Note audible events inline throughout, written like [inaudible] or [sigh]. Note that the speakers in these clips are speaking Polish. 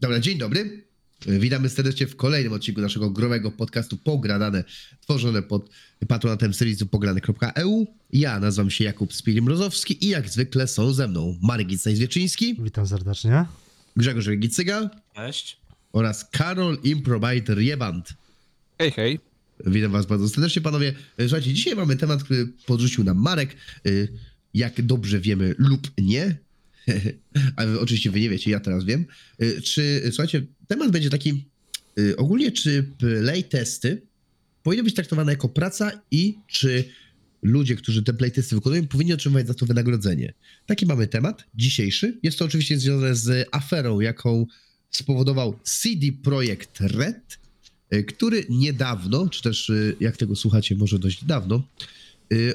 Dobra, dzień dobry. Witamy serdecznie w kolejnym odcinku naszego growego podcastu Pogradane, tworzone pod patronatem serwisu pograne.eu. Ja nazywam się Jakub Spirim-Rozowski i jak zwykle są ze mną Marek Gicaj-Zwieczyński, Witam serdecznie. Grzegorz Gicyga Cześć. oraz Karol Improbiter Jeband. Hej, hej. Witam was bardzo serdecznie, panowie. Słuchajcie, dzisiaj mamy temat, który podrzucił nam Marek. Y, Jak dobrze wiemy lub nie, [laughs] ale oczywiście wy nie wiecie, ja teraz wiem. Y, Czy, słuchajcie, temat będzie taki, y, ogólnie czy playtesty powinny być traktowane jako praca i czy ludzie, którzy te playtesty wykonują, powinni otrzymywać za to wynagrodzenie. Taki mamy temat dzisiejszy. Jest to oczywiście związane z aferą, jaką spowodował CD Projekt Red, y, który niedawno, czy też jak tego słuchacie, może dość dawno,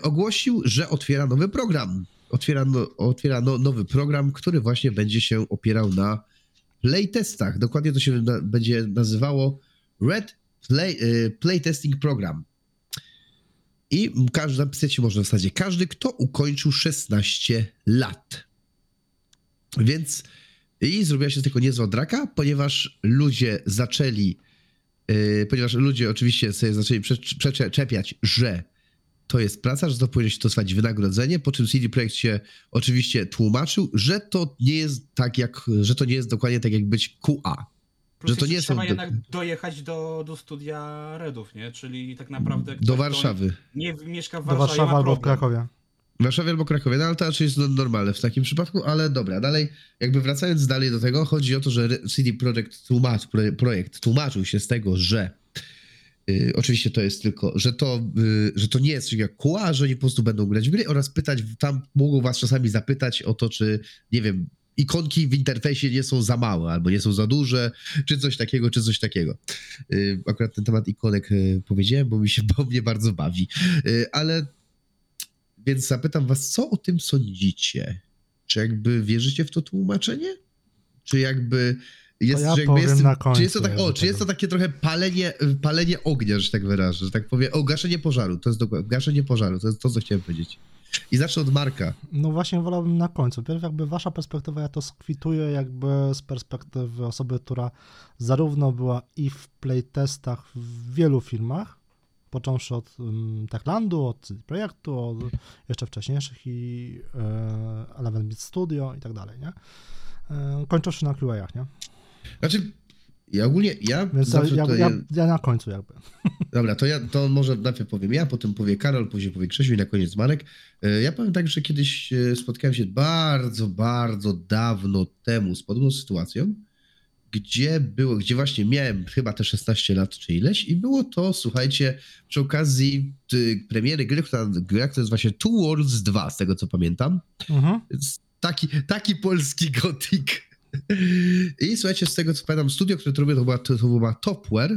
ogłosił, że otwiera nowy program. Otwiera, no, otwiera no, nowy program, który właśnie będzie się opierał na playtestach. Dokładnie to się na, będzie nazywało Red Play, y, Playtesting Program. I każdy, napisać może w zasadzie każdy, kto ukończył 16 lat. Więc i zrobiła się z tego niezła draka, ponieważ ludzie zaczęli, yy, ponieważ ludzie oczywiście sobie zaczęli prze- przeczepiać, że to jest praca, że to powinno się dostawać wynagrodzenie, po czym CD Projekt się oczywiście tłumaczył, że to nie jest tak jak, że to nie jest dokładnie tak jak być QA. Plus Że to nie są trzeba do- jednak dojechać do, do studia Redów, nie? Czyli tak naprawdę... Do Warszawy. Nie mieszka w Do Warszawie, Warszawy albo w. Krakowie. W Warszawie albo Krakowie, no ale to raczej jest no- normalne w takim przypadku, ale dobra, dalej, jakby wracając dalej do tego, chodzi o to, że CD Projekt tłumacz, pro- projekt tłumaczył się z tego, że y, oczywiście to jest tylko, że to, y, że to nie jest coś jak QA, że oni po prostu będą grać w gry oraz pytać, tam mogą was czasami zapytać o to, czy, nie wiem, ikonki w interfejsie nie są za małe, albo nie są za duże, czy coś takiego, czy coś takiego. Y, Akurat ten temat ikonek powiedziałem, bo mi się, bo mnie bardzo bawi. Ale więc zapytam was, co o tym sądzicie? Czy jakby wierzycie w to tłumaczenie? Czy jakby jest, ja że jakby jest, końcu czy jest to tak, o, czy jest to takie trochę palenie, palenie ognia, że tak wyrażę, że tak powiem, o, gaszenie pożaru, to jest dokładnie, gaszenie pożaru, to jest to, co chciałem powiedzieć. I zacznę od Marka. No właśnie wolałbym na końcu. Pierw jakby wasza perspektywa, ja to skwituję jakby z perspektywy osoby, która zarówno była i w playtestach w wielu filmach, począwszy od um, Techlandu, od Projektu, od jeszcze wcześniejszych i e, Eleven Beat Studio i tak dalej, nie? E, kończywszy na QA, nie? Znaczy, ja ogólnie, ja Więc ja, zawsze ja, to ja, ja na końcu jakby. [laughs] Dobra, to ja to może najpierw powiem ja, potem powie Karol, później powie Krzysiu i na koniec Marek. E, Ja powiem tak, że kiedyś e, spotkałem się bardzo, bardzo dawno temu z podobną sytuacją, gdzie było, gdzie właśnie miałem chyba te 16 lat czy ileś i było to, słuchajcie, przy okazji premiery gry, która, gra, która nazywa się Two Worlds 2, z tego co pamiętam. Mhm. Taki, taki polski gotik. I słuchajcie, z tego co pamiętam, studio, które to robiło, to była, to, to była Topware,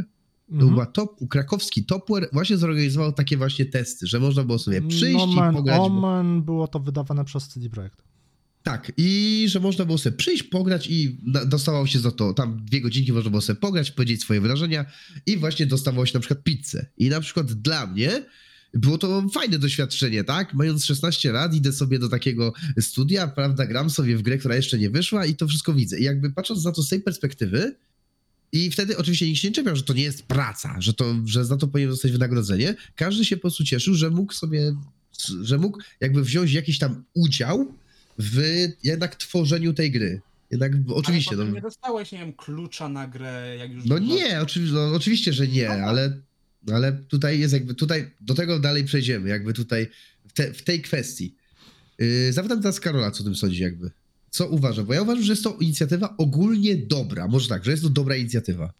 to Mhm. była top, krakowski Topware właśnie zorganizował takie właśnie testy, że można było sobie przyjść Nomen i pograć. Omen było to wydawane przez CD Projekt. Tak, i że można było sobie przyjść, pograć i dostawało się za to, tam dwie godzinki można było sobie pograć, powiedzieć swoje wrażenia i właśnie dostawało się na przykład pizzę. I na przykład dla mnie było to fajne doświadczenie, tak? Mając 16 lat, idę sobie do takiego studia, prawda, gram sobie w grę, która jeszcze nie wyszła i to wszystko widzę. I jakby patrząc na to z tej perspektywy, i wtedy oczywiście nikt się nie czepiał, że to nie jest praca, że, to, że za to powinien dostać wynagrodzenie. Każdy się po prostu cieszył, że mógł sobie, że mógł jakby wziąć jakiś tam udział w jednak tworzeniu tej gry. Jednak oczywiście, Ale no, nie dostałeś, nie wiem, klucza na grę, jak już... no nie, oczywiście, no, oczywiście, że nie, ale, ale tutaj jest jakby, tutaj do tego dalej przejdziemy, jakby tutaj w, te, w tej kwestii. Yy, zapytam teraz Karola, co o tym sądzi jakby. Co uważa? Bo ja uważam, że jest to inicjatywa ogólnie dobra. Może tak, że jest to dobra inicjatywa.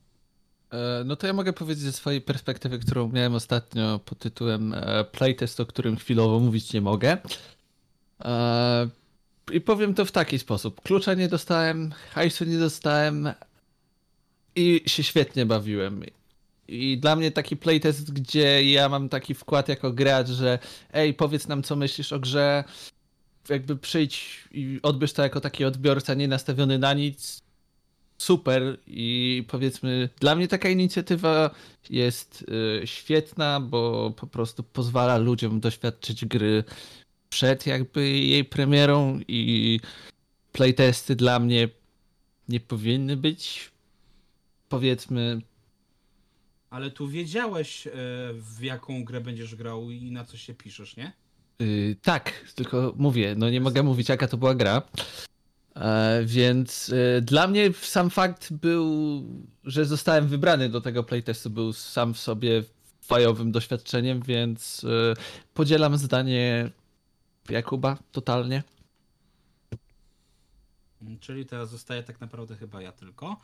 E, No to ja mogę powiedzieć ze swojej perspektywy, którą miałem ostatnio pod tytułem e, Playtest, o którym chwilowo mówić nie mogę. E, I powiem to w taki sposób. Klucza nie dostałem, hajsu nie dostałem i się świetnie bawiłem. I dla mnie taki playtest, gdzie ja mam taki wkład jako gracz, że ej, powiedz nam co myślisz o grze, jakby przyjdź i odbierz to jako taki odbiorca nie nastawiony na nic, super. I powiedzmy, dla mnie taka inicjatywa jest y, świetna, bo po prostu pozwala ludziom doświadczyć gry przed jakby jej premierą i playtesty dla mnie nie powinny być powiedzmy, Ale tu wiedziałeś, e, w jaką grę będziesz grał i na co się piszesz, nie? Yy, tak, tylko mówię, no nie mogę mówić jaka to była gra. E, więc e, dla mnie sam fakt był, że zostałem wybrany do tego playtestu, był sam w sobie fajowym doświadczeniem, więc podzielam zdanie Jakuba totalnie. Czyli teraz zostaje tak naprawdę chyba ja tylko.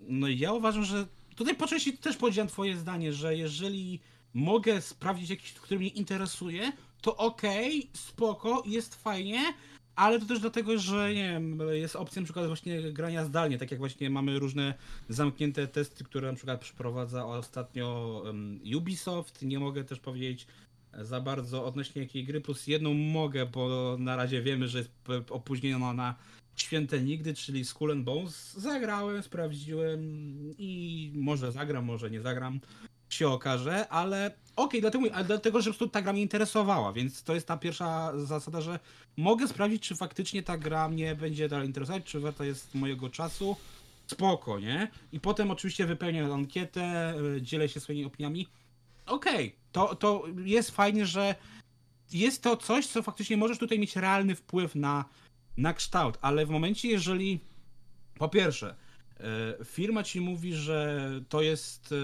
No i ja uważam, że tutaj po części też podzielam twoje zdanie, że jeżeli mogę sprawdzić jakiś, który mnie interesuje, to okej, spoko, jest fajnie, ale to też dlatego, że nie wiem, jest opcja na przykład właśnie grania zdalnie, tak jak właśnie mamy różne zamknięte testy, które na przykład przeprowadza ostatnio Ubisoft, nie mogę też powiedzieć za bardzo odnośnie jakiej gry, plus jedną mogę, bo na razie wiemy, że jest p- opóźniona na Święte Nigdy, czyli Skull and Bones. Zagrałem, sprawdziłem i może zagram, może nie zagram, się okaże, ale okej, dlatego, ale dlatego, że po prostu ta gra mnie interesowała, więc to jest ta pierwsza zasada, że mogę sprawdzić, czy faktycznie ta gra mnie będzie dalej interesować, czy warta jest mojego czasu. Spoko, nie? I potem oczywiście wypełniam ankietę, y, dzielę się swoimi opiniami. Okej, to, to jest fajnie, że jest to coś, co faktycznie możesz tutaj mieć realny wpływ na, na kształt, ale w momencie, jeżeli po pierwsze, e, firma ci mówi, że to jest. e,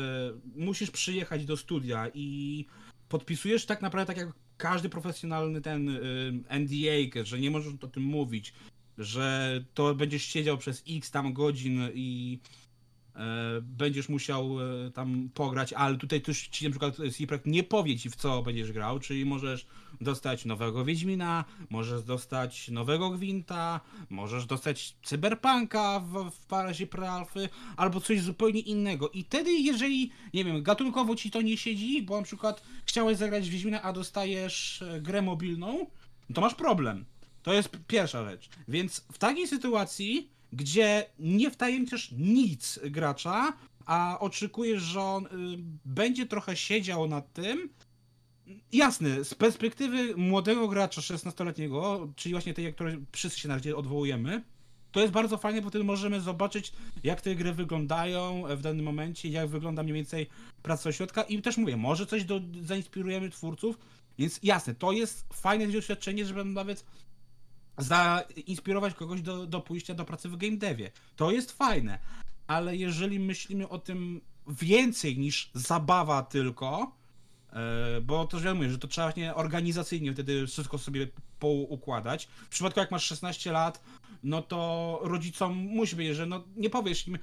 Musisz przyjechać do studia i podpisujesz tak naprawdę tak jak każdy profesjonalny ten e, NDA, że nie możesz o tym mówić, że to będziesz siedział przez x tam godzin i będziesz musiał e, tam pograć, ale tutaj też ci na przykład Ciprek nie powie ci w co będziesz grał, czyli możesz dostać nowego Wiedźmina, możesz dostać nowego Gwinta, możesz dostać Cyberpunka w, w parazie prealfy, albo coś zupełnie innego. I wtedy, jeżeli, nie wiem, gatunkowo ci to nie siedzi, bo na przykład chciałeś zagrać Wiedźmina, a dostajesz e, grę mobilną, to masz problem. To jest pierwsza rzecz. Więc w takiej sytuacji, gdzie nie wtajemniczysz nic gracza, a oczekujesz, że on y, będzie trochę siedział nad tym, jasne, z perspektywy młodego gracza 16-letniego, czyli właśnie tej, której wszyscy się na razie odwołujemy, to jest bardzo fajne, bo wtedy możemy zobaczyć, jak te gry wyglądają w danym momencie, jak wygląda mniej więcej praca ośrodka. I też mówię, może coś do, zainspirujemy twórców, więc jasne, to jest fajne doświadczenie, żeby nawet zainspirować kogoś do, do pójścia do pracy w game devie. To jest fajne, ale jeżeli myślimy o tym więcej niż zabawa tylko, e, bo też wiadomo, że to trzeba właśnie organizacyjnie wtedy wszystko sobie poukładać. W przypadku jak masz 16 lat, no to rodzicom musi być, że no nie powiesz im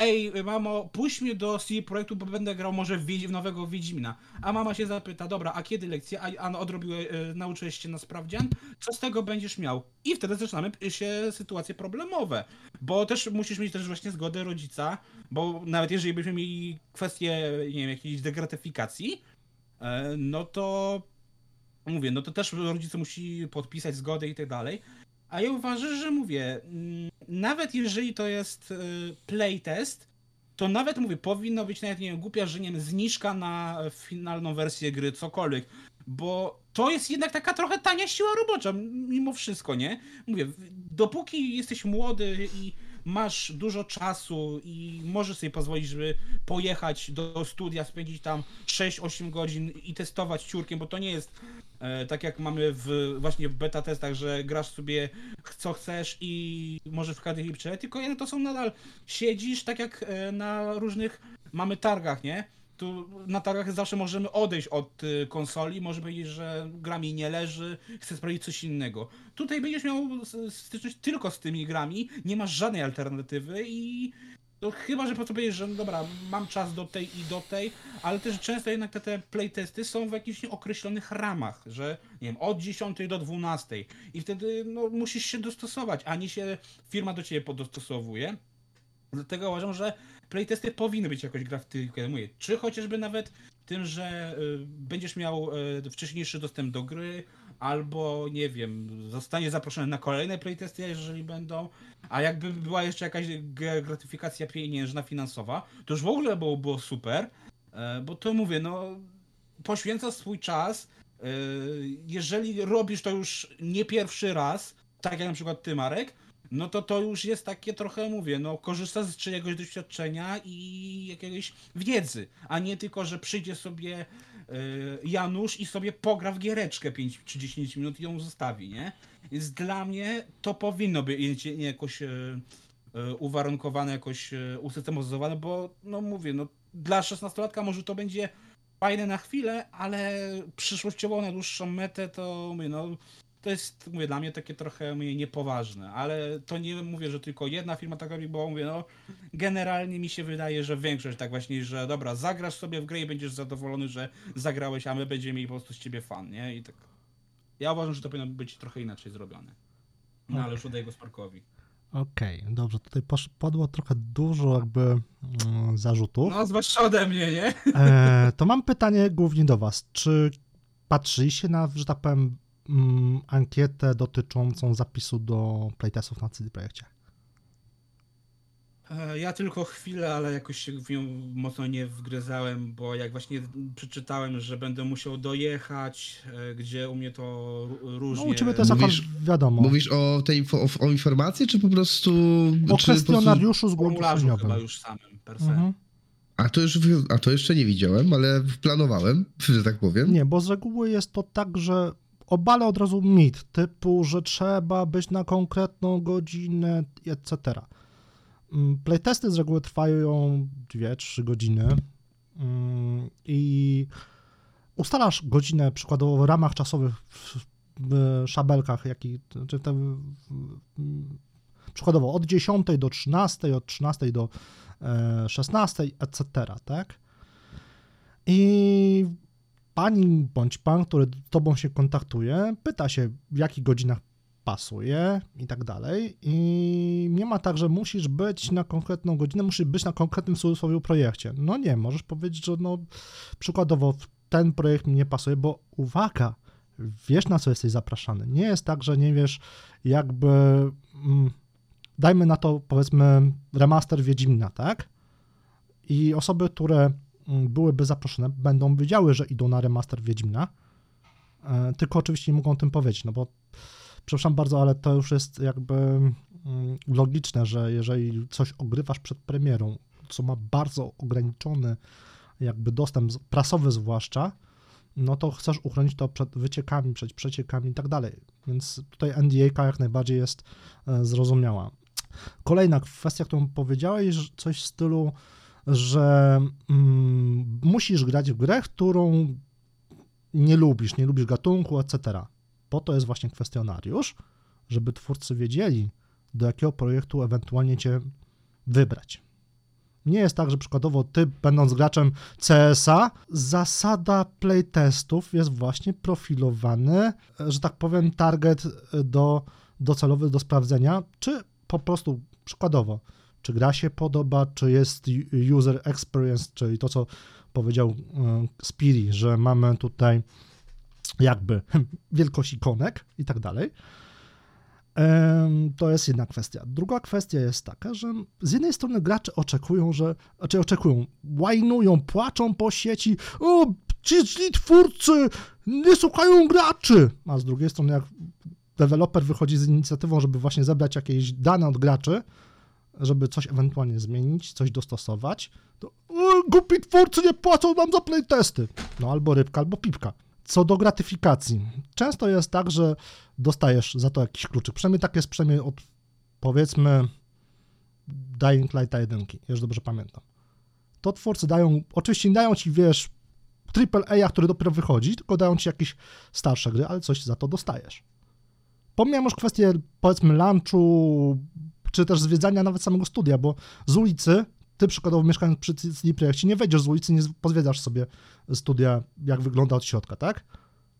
Ej, mamo, puść mnie do CD Projektu, bo będę grał może w, w nowego Wiedźmina. A mama się zapyta, dobra, a kiedy lekcje? A, a odrobiłeś, e, nauczyłeś się na sprawdzian? Co z tego będziesz miał? I wtedy zaczynamy się sytuacje problemowe, bo też musisz mieć też właśnie zgodę rodzica, bo nawet jeżeli byśmy mieli kwestię, nie wiem, jakiejś degratyfikacji, e, no to mówię, no to też rodzic musi podpisać zgodę i tak dalej. A ja uważam, że mówię, mm, nawet jeżeli to jest y, playtest, to nawet mówię, powinno być nawet, nie wiem, głupia, że nie wiem, zniżka na finalną wersję gry, cokolwiek. Bo to jest jednak taka trochę tania siła robocza, mimo wszystko, nie? Mówię, dopóki jesteś młody i masz dużo czasu i możesz sobie pozwolić, żeby pojechać do studia, spędzić tam 6-8 godzin i testować ciurkiem, bo to nie jest tak jak mamy w, właśnie w beta testach, że grasz sobie co chcesz i możesz w chwili przejść, tylko to są nadal, siedzisz tak jak e, na różnych mamy targach, nie? Tu na targach zawsze możemy odejść od y, konsoli, może powiedzieć, że gra mi nie leży, chcę sprawdzić coś innego. Tutaj będziesz miał styczność tylko z tymi grami, nie masz żadnej alternatywy i to chyba, że po prostu powiedzieć, że no dobra, mam czas do tej i do tej, ale też często jednak te, te playtesty są w jakichś określonych ramach, że nie wiem, od 10 do 12 i wtedy no, musisz się dostosować, a nie się firma do ciebie podostosowuje. Dlatego uważam, że playtesty powinny być jakoś gra w tym, jak mówię, czy chociażby nawet tym, że y, będziesz miał y, wcześniejszy dostęp do gry, albo nie wiem, zostanie zaproszony na kolejne playtesty, jeżeli będą, a jakby była jeszcze jakaś gratyfikacja pieniężna, finansowa, to już w ogóle było, było super, e, bo to mówię, no poświęcasz swój czas, e, jeżeli robisz to już nie pierwszy raz, tak jak na przykład ty Marek, no to to już jest takie trochę, mówię, no korzysta z czyjegoś doświadczenia i jakiegoś wiedzy, a nie tylko, że przyjdzie sobie Janusz i sobie pogra w giereczkę 5 czy 10 minut i ją zostawi, nie? Więc dla mnie to powinno być jakoś y, y, uwarunkowane, jakoś y, usystematyzowane, bo no mówię, no dla 16-latka może to będzie fajne na chwilę, ale przyszłościowo na dłuższą metę to mówię, no to jest, mówię, dla mnie takie trochę mówię, niepoważne, ale to nie mówię, że tylko jedna firma tak robi, bo mówię, no generalnie mi się wydaje, że większość tak właśnie, że dobra, zagrasz sobie w grę i będziesz zadowolony, że zagrałeś, a my będziemy mieli po prostu z ciebie fan, nie? I tak. Ja uważam, że to powinno być trochę inaczej zrobione. No ale już oddaję go Sparkowi. Okej, dobrze, tutaj padło trochę dużo jakby mm, zarzutów. No, zwłaszcza ode mnie, nie? E, to mam pytanie głównie do was. Czy patrzyliście na, że tak powiem, mm, ankietę dotyczącą zapisu do playtestów na CD Projekcie? E, Ja tylko chwilę, ale jakoś się w nią mocno nie wgryzałem, bo jak właśnie przeczytałem, że będę musiał dojechać, e, gdzie u mnie to ró- No różnie... u ciebie to jest Mówisz- akurat wiadomo. Mówisz o tej info, o, o informacji, czy po prostu... o czy po prostu- kwestionariuszu formularzu chyba zgłoszeniowym. już samym, per se. Mhm. A to, już, a to jeszcze nie widziałem, ale planowałem, że tak powiem. Nie, bo z reguły jest to tak, że obalę od razu mit, typu, że trzeba być na konkretną godzinę, etc. Mm, Playtesty z reguły trwają 2-3 godziny mm, i ustalasz godzinę przykładowo w ramach czasowych w, szabelkach, jaki, czy mm, przykładowo od 10 do 13, od 13 do e, 16, etc., tak? I pani bądź pan, który z tobą się kontaktuje, pyta się, w jakich godzinach pasuje i tak dalej. I nie ma tak, że musisz być na konkretną godzinę, musisz być na konkretnym w cudzysłowie projekcie. No nie, możesz powiedzieć, że no przykładowo ten projekt mi nie pasuje, bo uwaga, wiesz na co jesteś zapraszany. Nie jest tak, że nie wiesz jakby, mm, dajmy na to powiedzmy remaster Wiedźmina, tak? I osoby, które byłyby zaproszone, będą wiedziały, że idą na remaster Wiedźmina, e, tylko oczywiście nie mogą o tym powiedzieć, no bo przepraszam bardzo, ale to już jest jakby logiczne, że jeżeli coś ogrywasz przed premierą, co ma bardzo ograniczony jakby dostęp, prasowy zwłaszcza, no to chcesz uchronić to przed wyciekami, przed przeciekami i tak dalej. Więc tutaj NDA jak najbardziej jest e, zrozumiała. Kolejna kwestia, którą powiedziałeś, coś w stylu, że mm, musisz grać w grę, którą nie lubisz, nie lubisz gatunku, etc. Po to jest właśnie kwestionariusz, żeby twórcy wiedzieli, do jakiego projektu ewentualnie cię wybrać. Nie jest tak, że przykładowo ty, będąc graczem CS-a, zasada playtestów jest właśnie profilowany, że tak powiem, target do, docelowy do sprawdzenia, czy po prostu przykładowo, czy gra się podoba, czy jest user experience, czyli to, co powiedział e, Spiri, że mamy tutaj jakby [laughs] wielkość ikonek i tak dalej. To jest jedna kwestia. Druga kwestia jest taka, że z jednej strony gracze oczekują, że, znaczy oczekują, łajnują, płaczą po sieci, o, ci źli twórcy nie słuchają graczy, a z drugiej strony jak deweloper wychodzi z inicjatywą, żeby właśnie zebrać jakieś dane od graczy, żeby coś ewentualnie zmienić, coś dostosować, to głupi twórcy nie płacą nam za playtesty. No albo rybka, albo pipka. Co do gratyfikacji. Często jest tak, że dostajesz za to jakiś kluczyk. Przynajmniej tak jest przynajmniej od powiedzmy Dying Light 1, już dobrze pamiętam. To twórcy dają, oczywiście nie dają ci, wiesz, AAA, który dopiero wychodzi, tylko dają ci jakieś starsze gry, ale coś za to dostajesz. Pomijam już kwestię, powiedzmy, lunchu, czy też zwiedzania nawet samego studia, bo z ulicy, ty przykładowo mieszkając przy CD Projekcie, nie wejdziesz z ulicy, nie pozwiedzasz sobie studia, jak wygląda od środka, tak?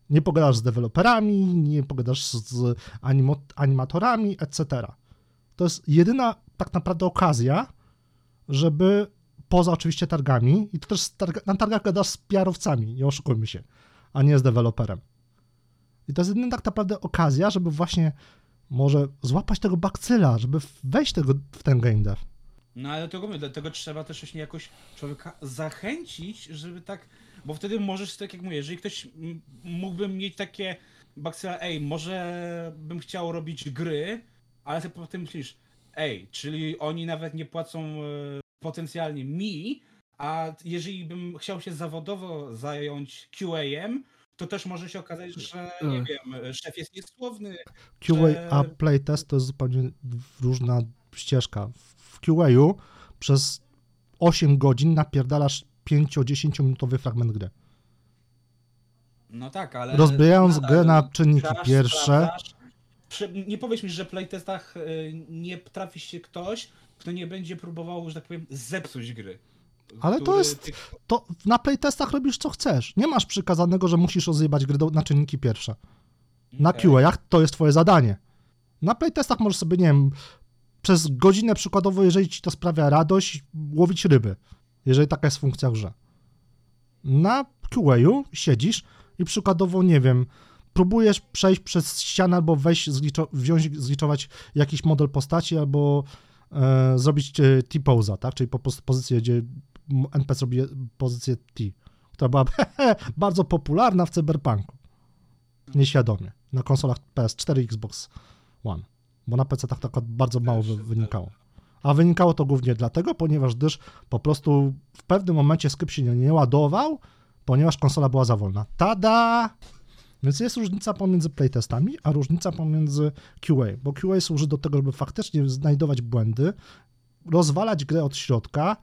Nie pogadasz z deweloperami, nie pogadasz z, animatorami, etc. To jest jedyna tak naprawdę okazja, żeby poza oczywiście targami, i to też targa, na targach gadasz z PR-owcami, nie oszukujmy się, a nie z deweloperem. I to jest jedyna tak naprawdę okazja, żeby właśnie może złapać tego bakcyla, żeby wejść tego, w ten game dev. No ale tego mówię, dlatego trzeba też właśnie jakoś człowieka zachęcić, żeby tak, bo wtedy możesz, tak jak mówię, jeżeli ktoś mógłby mieć takie bakcyla, ej, może bym chciał robić gry, ale sobie potem myślisz, ej, czyli oni nawet nie płacą e, potencjalnie mi, a jeżeli bym chciał się zawodowo zająć QA-em, to też może się okazać, że nie Tak. wiem, szef jest niesłowny. QA a że- playtest to jest zupełnie różna ścieżka. W QA przez 8 godzin napierdalasz 5-10 minutowy fragment gry. No tak, ale. Rozbijając grę na czynniki pierwsze, Nie powiedz mi, że w playtestach y, nie trafi się ktoś, kto nie będzie próbował, że tak powiem, zepsuć gry. Ale to jest- to na playtestach robisz co chcesz. Nie masz przykazanego, że musisz rozjebać grę do, na czynniki pierwsze. Na Okej. QA to jest twoje zadanie. Na playtestach możesz sobie, nie wiem, przez godzinę przykładowo, jeżeli ci to sprawia radość, łowić ryby. Jeżeli taka jest funkcja w grze. Na QA siedzisz i przykładowo, nie wiem, próbujesz przejść przez ścianę albo wejść, zliczo- wziąć, zliczować jakiś model postaci albo e, zrobić e, T-poza, tak? Czyli po prostu pozycję, gdzie NPC robi pozycję T, która była [laughs] bardzo popularna w cyberpunku. Nieświadomie. Na konsolach PS4 i Xbox One. Bo na PC tak, tak bardzo mało wynikało. A wynikało to głównie dlatego, ponieważ gdyż po prostu w pewnym momencie skrypt się nie, nie ładował, ponieważ konsola była za wolna. Tada! Więc jest różnica pomiędzy playtestami, a różnica pomiędzy QA, bo QA służy do tego, żeby faktycznie znajdować błędy, rozwalać grę od środka,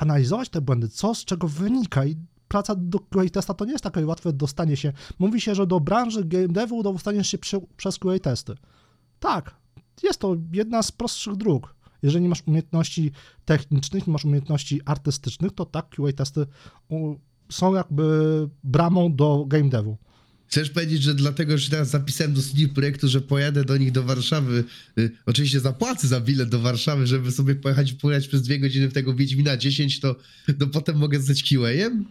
analizować te błędy, co z czego wynika i praca do QA testa to nie jest takie łatwe dostanie się. Mówi się, że do branży game devu dostaniesz się przy, przez QA testy. Tak, jest to jedna z prostszych dróg. Jeżeli nie masz umiejętności technicznych, nie masz umiejętności artystycznych, to tak, QA testy u, są jakby bramą do game devu. Chcesz powiedzieć, że dlatego, że teraz zapisałem do CD Projektu, że pojadę do nich do Warszawy, y, oczywiście zapłacę za bilet do Warszawy, żeby sobie pojechać i pojechać przez dwie godziny w tego Wiedźmina 10, to, to potem mogę zostać QA-em?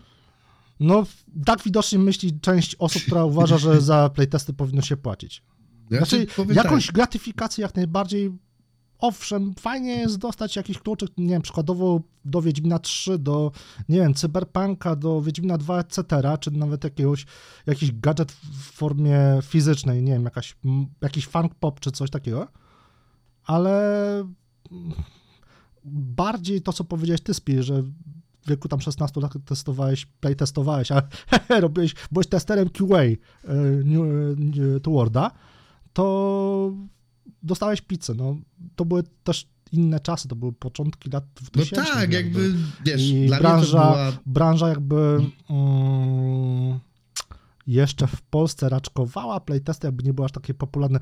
No, tak widocznie myśli część osób, która uważa, że za [laughs] playtesty powinno się płacić. Znaczy, jakąś tak, gratyfikację jak najbardziej. Owszem, fajnie jest dostać jakiś kluczyk, nie wiem, przykładowo do Wiedźmina 3, do, nie wiem, Cyberpunka, do Wiedźmina 2, etc., czy nawet jakiegoś, jakiś gadżet w formie fizycznej, nie wiem, jakaś, jakiś funk pop, czy coś takiego, ale mm, bardziej to, co powiedziałeś ty, Spi, że w wieku tam 16 lat testowałeś, playtestowałeś, a [laughs] robiłeś, byłeś testerem QA y, y, to dostałeś pizzę, no. To były też inne czasy, to były początki lat No 2000. tak, jakby, wiesz, I dla branża, była... branża jakby mm, jeszcze w Polsce raczkowała playtesty, jakby nie były aż takie popularne.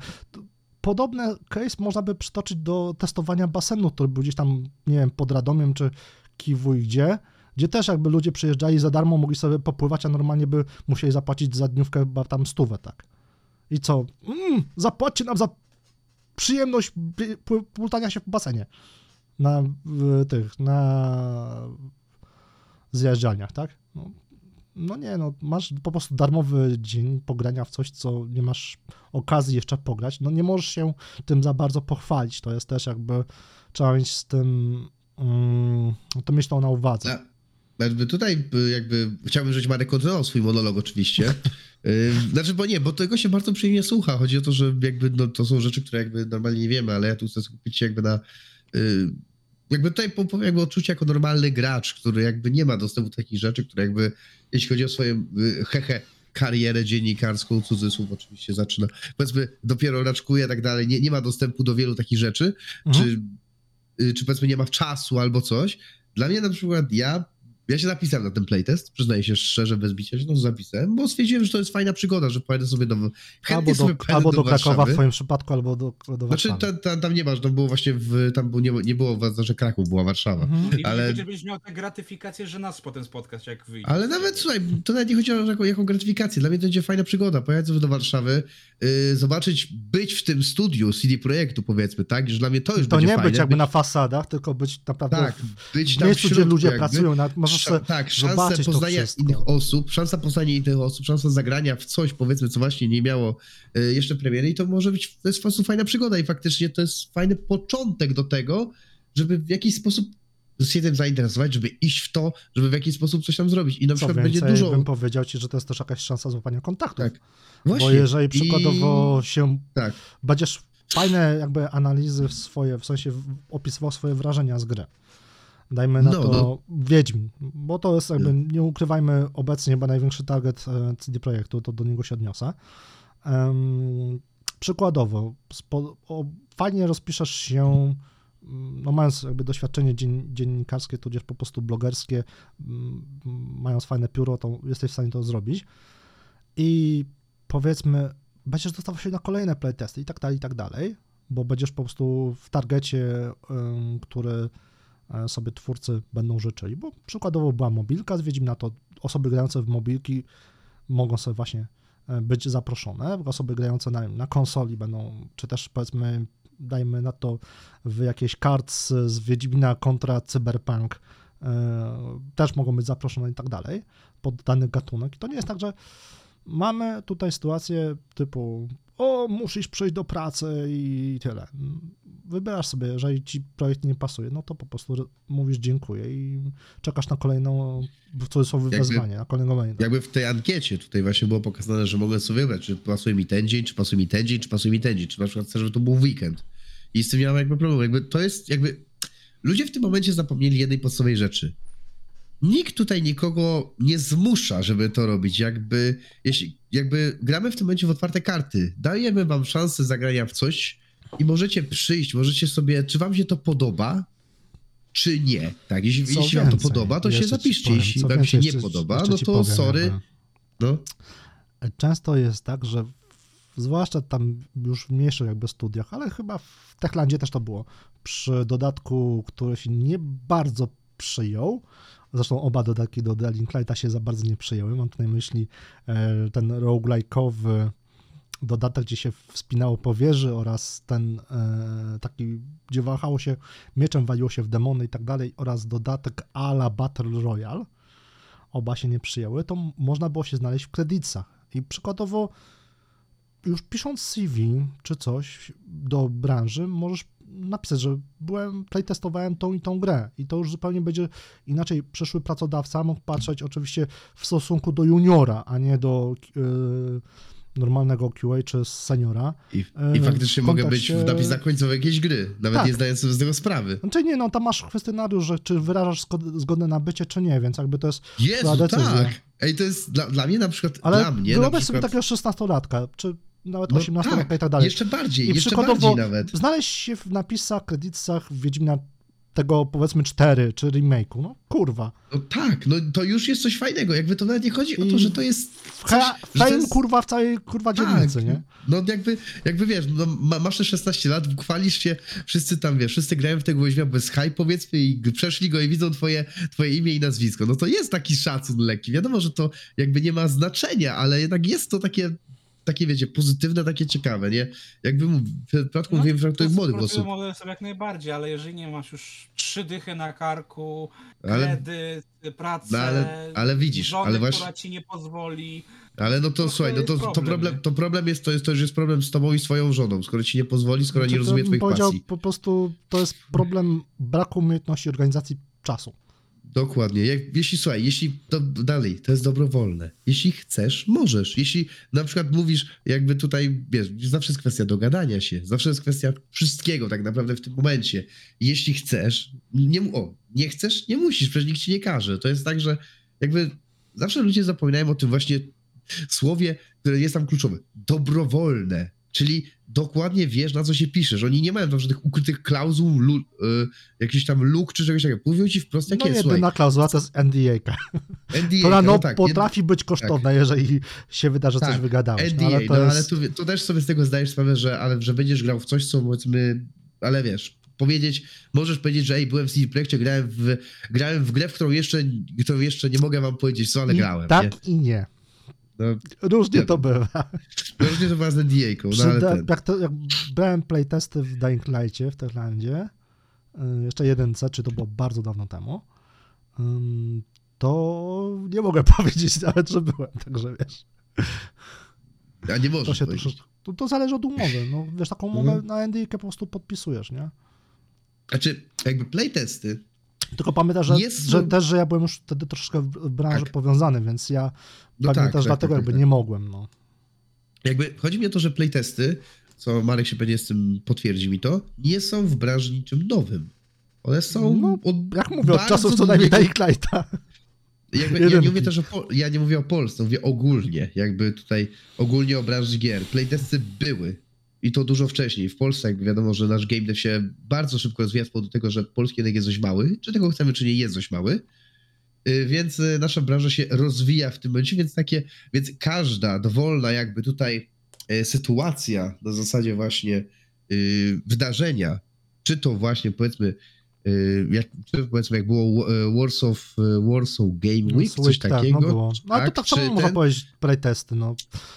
Podobny case można by przytoczyć do testowania basenu, który był gdzieś tam, nie wiem, pod Radomiem czy Kiwuj gdzie, gdzie też jakby ludzie przyjeżdżali za darmo, mogli sobie popływać, a normalnie by musieli zapłacić za dniówkę chyba tam stówę, tak. I co? Mm, zapłaćcie nam za przyjemność plutania się w basenie. Na tych, na zjeżdżalniach, tak? No, no nie, no masz po prostu darmowy dzień pogrania w coś, co nie masz okazji jeszcze pograć, no nie możesz się tym za bardzo pochwalić, to jest też jakby, trzeba mieć z tym, mm, to to na uwadze. Jakby tutaj y, jakby chciałbym, żebyś Marek kontynuował swój monolog oczywiście. [laughs] Y, Znaczy, bo nie, bo tego się bardzo przyjemnie słucha. Chodzi o to, że jakby no, to są rzeczy, które jakby normalnie nie wiemy, ale ja tu chcę skupić się jakby na y, jakby tutaj po- powiem jakby odczucie jako normalny gracz, który jakby nie ma dostępu do takich rzeczy, które jakby jeśli chodzi o swoją y, hehe karierę dziennikarską, cudzysłów oczywiście zaczyna, powiedzmy dopiero raczkuje i tak dalej, nie, nie ma dostępu do wielu takich rzeczy, Mhm. czy, czy powiedzmy nie ma czasu albo coś. Dla mnie na przykład ja, ja się zapisałem na ten playtest, przyznaję się szczerze, bez bicia się, no zapisałem, bo stwierdziłem, że to jest fajna przygoda, że pojadę sobie do, chętnie Albo sobie do, albo do Krakowa w Warszawy. twoim przypadku, albo do, do Znaczy Warszawy. tam, tam, tam nie masz, tam było właśnie w, tam było, nie, nie było, znaczy Kraków była Warszawa. Mhm. I Ale- ale... będziesz miał tę gratyfikację, że nas potem spotkać, jak wyjdzie. Ale nawet, słuchaj, to nawet nie chodzi o jaką, jaką gratyfikację. Dla mnie to będzie fajna przygoda. Pojadę sobie do Warszawy, yy, zobaczyć, być w tym studiu CD Projektu, powiedzmy, tak? Że dla mnie to już To będzie nie fajne. być jakby na fasadach, tylko być naprawdę Tak, w być tam w miejscu, gdzie środku ludzie jakby. pracują, możesz Sza- sobie tak, szansa poznania innych osób, szansa poznania innych osób, szansa zagrania w coś, powiedzmy, co właśnie nie miało y, jeszcze premiery i to może być, to jest po prostu fajna przygoda i faktycznie to jest fajny początek do tego, żeby w jakiś sposób się tym zainteresować, żeby iść w to, żeby w jakiś sposób coś tam zrobić. I na Co przykład więcej, będzie dużo... bym powiedział ci, że to jest też jakaś szansa złapania kontaktów. Tak. Bo Właśnie. jeżeli przykładowo I... się Tak. będziesz fajne jakby analizy swoje, w sensie w- opisywał swoje wrażenia z gry. Dajmy na No, to no. Wiedźmin, bo to jest jakby, nie ukrywajmy, obecnie chyba największy target e, CD Projektu, to do niego się odniosę. Em, przykładowo, spo, o, fajnie rozpiszesz się, mm, no mając jakby doświadczenie dzien, dziennikarskie, tudzież po prostu blogerskie, mm, mając fajne pióro, to jesteś w stanie to zrobić. I powiedzmy, będziesz dostawał się na kolejne playtesty i tak dalej, i tak dalej, bo będziesz po prostu w targecie, który sobie twórcy będą życzyli, bo przykładowo była mobilka z Wiedźmina, to osoby grające w mobilki mogą sobie właśnie e, być zaproszone, osoby grające na, na konsoli będą, czy też powiedzmy, dajmy na to w jakieś cards z Wiedźmina kontra Cyberpunk e, też mogą być zaproszone i tak dalej, pod dany gatunek. I to nie jest tak, że mamy tutaj sytuację typu o, musisz przyjść do pracy i tyle. Wybierasz sobie, jeżeli ci projekt nie pasuje, no to po prostu mówisz dziękuję i czekasz na kolejną, w cudzysłowie, Jakby- wezwanie, na kolejnego maila. Jakby w tej ankiecie tutaj właśnie było pokazane, że mogę sobie wybrać, czy pasuje mi ten dzień, czy pasuje mi ten dzień, czy pasuje mi ten dzień, czy na przykład chcę, żeby to był weekend. I z tym miałem jakby problem. Jakby to jest jakby... Ludzie w tym momencie zapomnieli jednej podstawowej rzeczy. Nikt tutaj nikogo nie zmusza, żeby to robić. Jakby, jeśli, jakby gramy w tym momencie w otwarte karty. Dajemy wam szansę zagrania w coś i możecie przyjść, możecie sobie, czy wam się to podoba, czy nie. Tak, jeśli, jeśli wam to więcej, podoba, to się jeszcze ci zapiszcie. Jeśli wam się więcej, nie jeszcze- podoba, jeszcze no to powiem, sorry. jakby. No, Często jest tak, że zwłaszcza tam już w mniejszych jakby studiach, ale chyba w Techlandzie też to było, przy dodatku, który się nie bardzo przyjął, zresztą oba dodatki do Dying Lighta się za bardzo nie przyjęły, mam tu na myśli e, ten roguelike'owy dodatek, gdzie się wspinało po wieży oraz ten e, taki, gdzie wahało się mieczem, waliło się w demony i tak dalej oraz dodatek a la Battle Royale, oba się nie przyjęły, to można było się znaleźć w kredytach. I przykładowo, już pisząc CV czy coś do branży, możesz napisać, że byłem, playtestowałem tą i tą grę i to już zupełnie będzie inaczej przyszły pracodawca mógł patrzeć oczywiście w stosunku do juniora, a nie do yy, normalnego QA czy seniora. i, E, i faktycznie mogę być w napisach końcowych jakiejś gry, nawet Tak. nie zdając sobie z tego sprawy. Znaczy nie, no tam masz kwestionariusz, że czy wyrażasz zgod- zgodę na bycie, czy nie, więc jakby to jest Jezu, decyzja. tak! Ej, to jest dla, dla mnie na przykład, Ale dla mnie wyobraź przykład... sobie takiego 16-latka, czy nawet No 18-latka i tak dalej. Jeszcze bardziej, I jeszcze przykładowo bardziej nawet. znaleźć się w napisach, kredytach Wiedźmina tego powiedzmy 4 czy remake'u, no kurwa. No tak, no to już jest coś fajnego. Jakby to nawet nie chodzi o to, I że to jest. Coś, he- fame jest... kurwa w całej kurwa Tak, dzielnicy, nie? No jakby, jakby wiesz, no, ma, masz te 16 lat, chwalisz się, wszyscy tam wiesz, wszyscy grają w tego Wiedźmia bez hype powiedzmy i przeszli go i widzą twoje, twoje imię i nazwisko. No to jest taki szacun lekki. Wiadomo, że to jakby nie ma znaczenia, ale jednak jest to takie, takie wiecie, pozytywne, takie ciekawe, nie? Jakby w przypadku No, mówiłem, że to jest młodych osób. młode osoby jak najbardziej, ale jeżeli nie masz już trzy dychy na karku, Ale, kredyt, pracę, No, ale- ale widzisz, żonę, ale właśnie- która ci nie pozwoli. ale no to to słuchaj, no to, jest to, problem, problem, to problem jest, to jest, to już jest problem z tobą i swoją żoną, skoro ci nie pozwoli, skoro Znaczy, nie rozumie twoich pasji. po prostu to jest problem braku umiejętności organizacji czasu. Dokładnie. Jak, jeśli słuchaj, jeśli to dalej, to jest dobrowolne. Jeśli chcesz, możesz. Jeśli na przykład mówisz, jakby tutaj, wiesz, zawsze jest kwestia dogadania się, zawsze jest kwestia wszystkiego tak naprawdę w tym momencie. Jeśli chcesz, nie, o, nie chcesz, nie musisz, przecież nikt ci nie każe. To jest tak, że jakby zawsze ludzie zapominają o tym właśnie słowie, które jest tam kluczowe. Dobrowolne. Czyli dokładnie wiesz, na co się piszesz. Oni nie mają tam żadnych ukrytych klauzul, lu, y, jakichś tam luk czy czegoś takiego. Mówią ci wprost, jak No jest. Jedyna klauzula to jest NDA, NDA, [laughs] która no, no tak, potrafi być kosztowna, jeżeli się wyda, że coś Tak, wygadałeś. NDA, no, no ale to ale, jest... tu, tu też sobie z tego zdajesz sprawę, że, ale, że będziesz grał w coś, co powiedzmy, ale wiesz, powiedzieć, możesz powiedzieć, że ej, byłem w CD Projekcie, grałem w, grałem w grę, w którą jeszcze, którą jeszcze nie mogę wam powiedzieć co, ale I grałem, tak nie? i nie. No, Różnie Nie, to bywa. różnie to była z NDA-ką, no ale ten, jak, to, jak brałem playtesty w Dying Light'cie w Techlandzie, y, jeszcze jedynce, czy to było bardzo dawno temu, to nie mogę [laughs] powiedzieć nawet, że byłem, także wiesz. a nie To się to, to zależy od umowy. No, wiesz, taką umowę Mhm. na NDA po prostu podpisujesz, nie? Znaczy, jakby playtesty, Tylko pamiętaj, że, Jest- że też, że ja byłem już wtedy troszkę w branży Tak. powiązany, więc ja no tak, też tak, dlatego tak, jakby tak. nie mogłem, no. Jakby chodzi mi o to, że playtesty co Marek się pewnie z tym potwierdzi mi to, nie są w branży niczym nowym. One są No, od Jak mówię, od czasów co najmniej Lighta. Jakby, ja nie mówię też o ja nie mówię o Polsce, mówię ogólnie, jakby tutaj ogólnie o branży gier. Playtesty były i to dużo wcześniej. W Polsce jakby wiadomo, że nasz game dev się bardzo szybko rozwija z powodu tego, że polski rynek jest dość mały, czy tego chcemy, czy nie jest dość mały. Y, Więc y, nasza branża się rozwija w tym momencie, więc takie, więc każda dowolna jakby tutaj y, sytuacja na zasadzie właśnie wydarzenia, czy to właśnie powiedzmy jak, czy powiedzmy jak było y, Warsaw, y, Warsaw Game Week, coś Week, takiego. Tak, no było. No, ale to tak czy samo można ten- powiedzieć playtesty, no.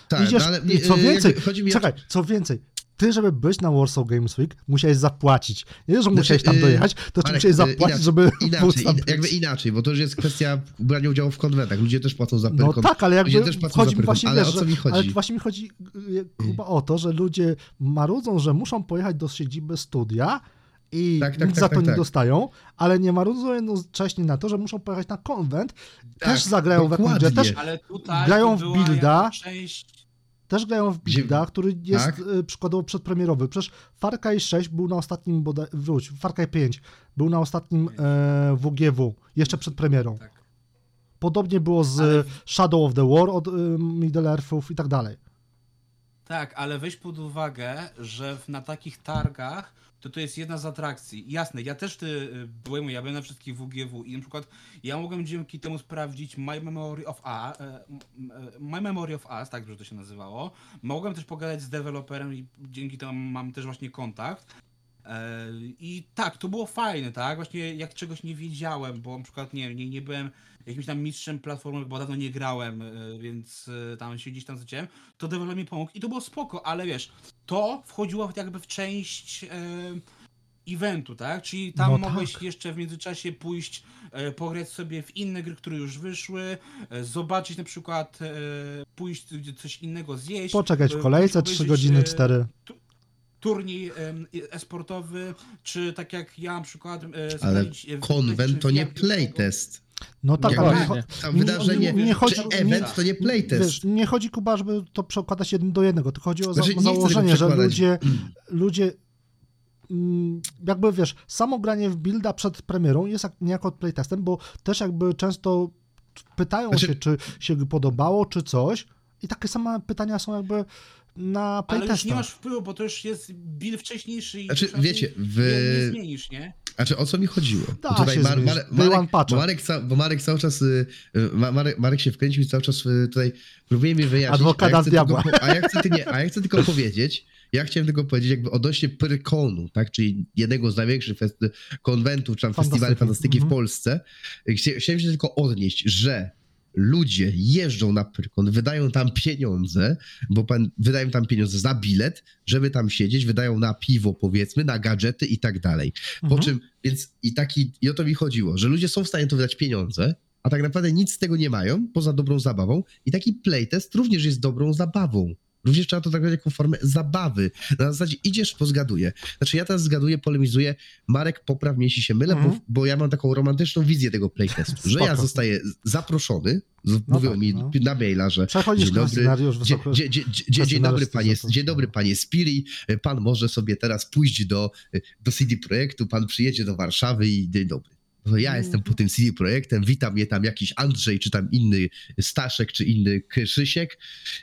Tak, Idziesz, no, ale i co y, więcej, mi Czekaj, co więcej, ty, żeby być na Warsaw Games Week, musiałeś zapłacić. Nie, że musiałeś tam dojechać, to Marek, musiałeś zapłacić, inaczej, żeby Inaczej, in, jakby inaczej, bo to już jest kwestia brania udziału w konwentach. Ludzie też płacą za No perkon. tak, ale jakby Ludzie też płacą chodzi mi właśnie, ale wiesz, o co mi chodzi? ale właśnie mi chodzi y, chyba o to, że ludzie marudzą, że muszą pojechać do siedziby studia i Tak, tak, nic tak, za to tak, nie tak. dostają, ale nie marudzą jednocześnie na to, że muszą pojechać na konwent, Tak, też zagrają w dokładnie. też, Ale tutaj Grają to w builda. część też grają w Builda, który jest tak. y, przykładowo przedpremierowy. Przecież Far Cry 6 był na ostatnim, bodaj, wróć, Far Cry 5 był na ostatnim e, WGW, jeszcze przed premierą. Tak. Podobnie było z Ale- Shadow of the War od y, Middle Earthów i tak dalej. Tak, ale weź pod uwagę, że w, na takich targach to to jest jedna z atrakcji. Jasne, ja też ty byłem, ja byłem na wszystkich WGW i na przykład ja mogłem dzięki temu sprawdzić My Memory of A, e, My Memory of Us, tak, że to się nazywało. Mogłem też pogadać z deweloperem i dzięki temu mam też właśnie kontakt. E, I tak, to było fajne, tak? Właśnie jak czegoś nie wiedziałem, bo na przykład nie, nie, nie byłem jakimś tam mistrzem platformy, bo dawno nie grałem, e, więc e, tam się gdzieś tam zacząłem, to deweloper mi pomógł i to było spoko, ale wiesz, to wchodziło jakby w część eventu, tak? Czyli tam No mogłeś tak. jeszcze w międzyczasie pójść, e, pograć sobie w inne gry, które już wyszły, e, zobaczyć na przykład, e, pójść coś innego zjeść. Poczekać w kolejce pójść 3 obejrzeć, godziny, e, 4. turniej e-sportowy, czy tak jak ja na przykład. E, Ale konwent to nie playtest. No tak, ale Tam nie- wydarzenie, nie, nie chodzi, czy nie, event to nie playtest. Wiesz, nie chodzi, Kuba, żeby to przekładać jeden do jednego, tylko chodzi o za, Znaczy, nie założenie, że ludzie, ludzie mm, jakby wiesz, samo granie w builda przed premierą jest jak, niejako playtestem, bo też jakby często pytają Znaczy- się, czy się podobało, czy coś i takie same pytania są jakby na Ale już nie masz wpływu, bo to już jest build wcześniejszy i Znaczy, wiecie, w- nie, nie zmienisz, nie? Znaczy o co mi chodziło? Da Bo zmienić. Day one Marek, bo Marek, ca, bo Marek cały czas, y, Ma- Marek, Marek się wkręcił i cały czas y, tutaj próbuje mi wyjaśnić. Adwokata a ja chcę diabła. Tylko, a, ja chcę, ty- nie, a ja chcę tylko [laughs] powiedzieć, ja chciałem tylko powiedzieć jakby odnośnie Pyrkonu, tak, czyli jednego z największych konwentów, czy tam Fantastyki. festiwali fantastyki w Mhm. Polsce. Chcia- Chciałem się tylko odnieść, że ludzie jeżdżą na Pyrkon, wydają tam pieniądze, bo pan, wydają tam pieniądze za bilet, żeby tam siedzieć, wydają na piwo powiedzmy, na gadżety i tak dalej. Po Mhm. czym, więc i taki, i o to mi chodziło, że ludzie są w stanie to wydać pieniądze, a tak naprawdę nic z tego nie mają, poza dobrą zabawą i taki playtest również jest dobrą zabawą. Również trzeba to traktować jako formę zabawy. Na zasadzie idziesz, pozgaduję. Znaczy ja teraz zgaduję, polemizuję. Marek, popraw mnie, jeśli się mylę, Mhm. bo, bo ja mam taką romantyczną wizję tego playtestu, że ja zostaję zaproszony, z- mówią tak, mi no. na maila, że Dzień dobry. scenariusz Dzie, wysoko... dzie, dzie, dzie, dzień scenariusz dobry panie, dzień dobry panie Spiri, pan może sobie teraz pójść do, do CD Projektu, pan przyjedzie do Warszawy i dzień dobry. No ja Mm. jestem po tym CD Projektem, witam mnie tam jakiś Andrzej, czy tam inny Staszek, czy inny Krzysiek.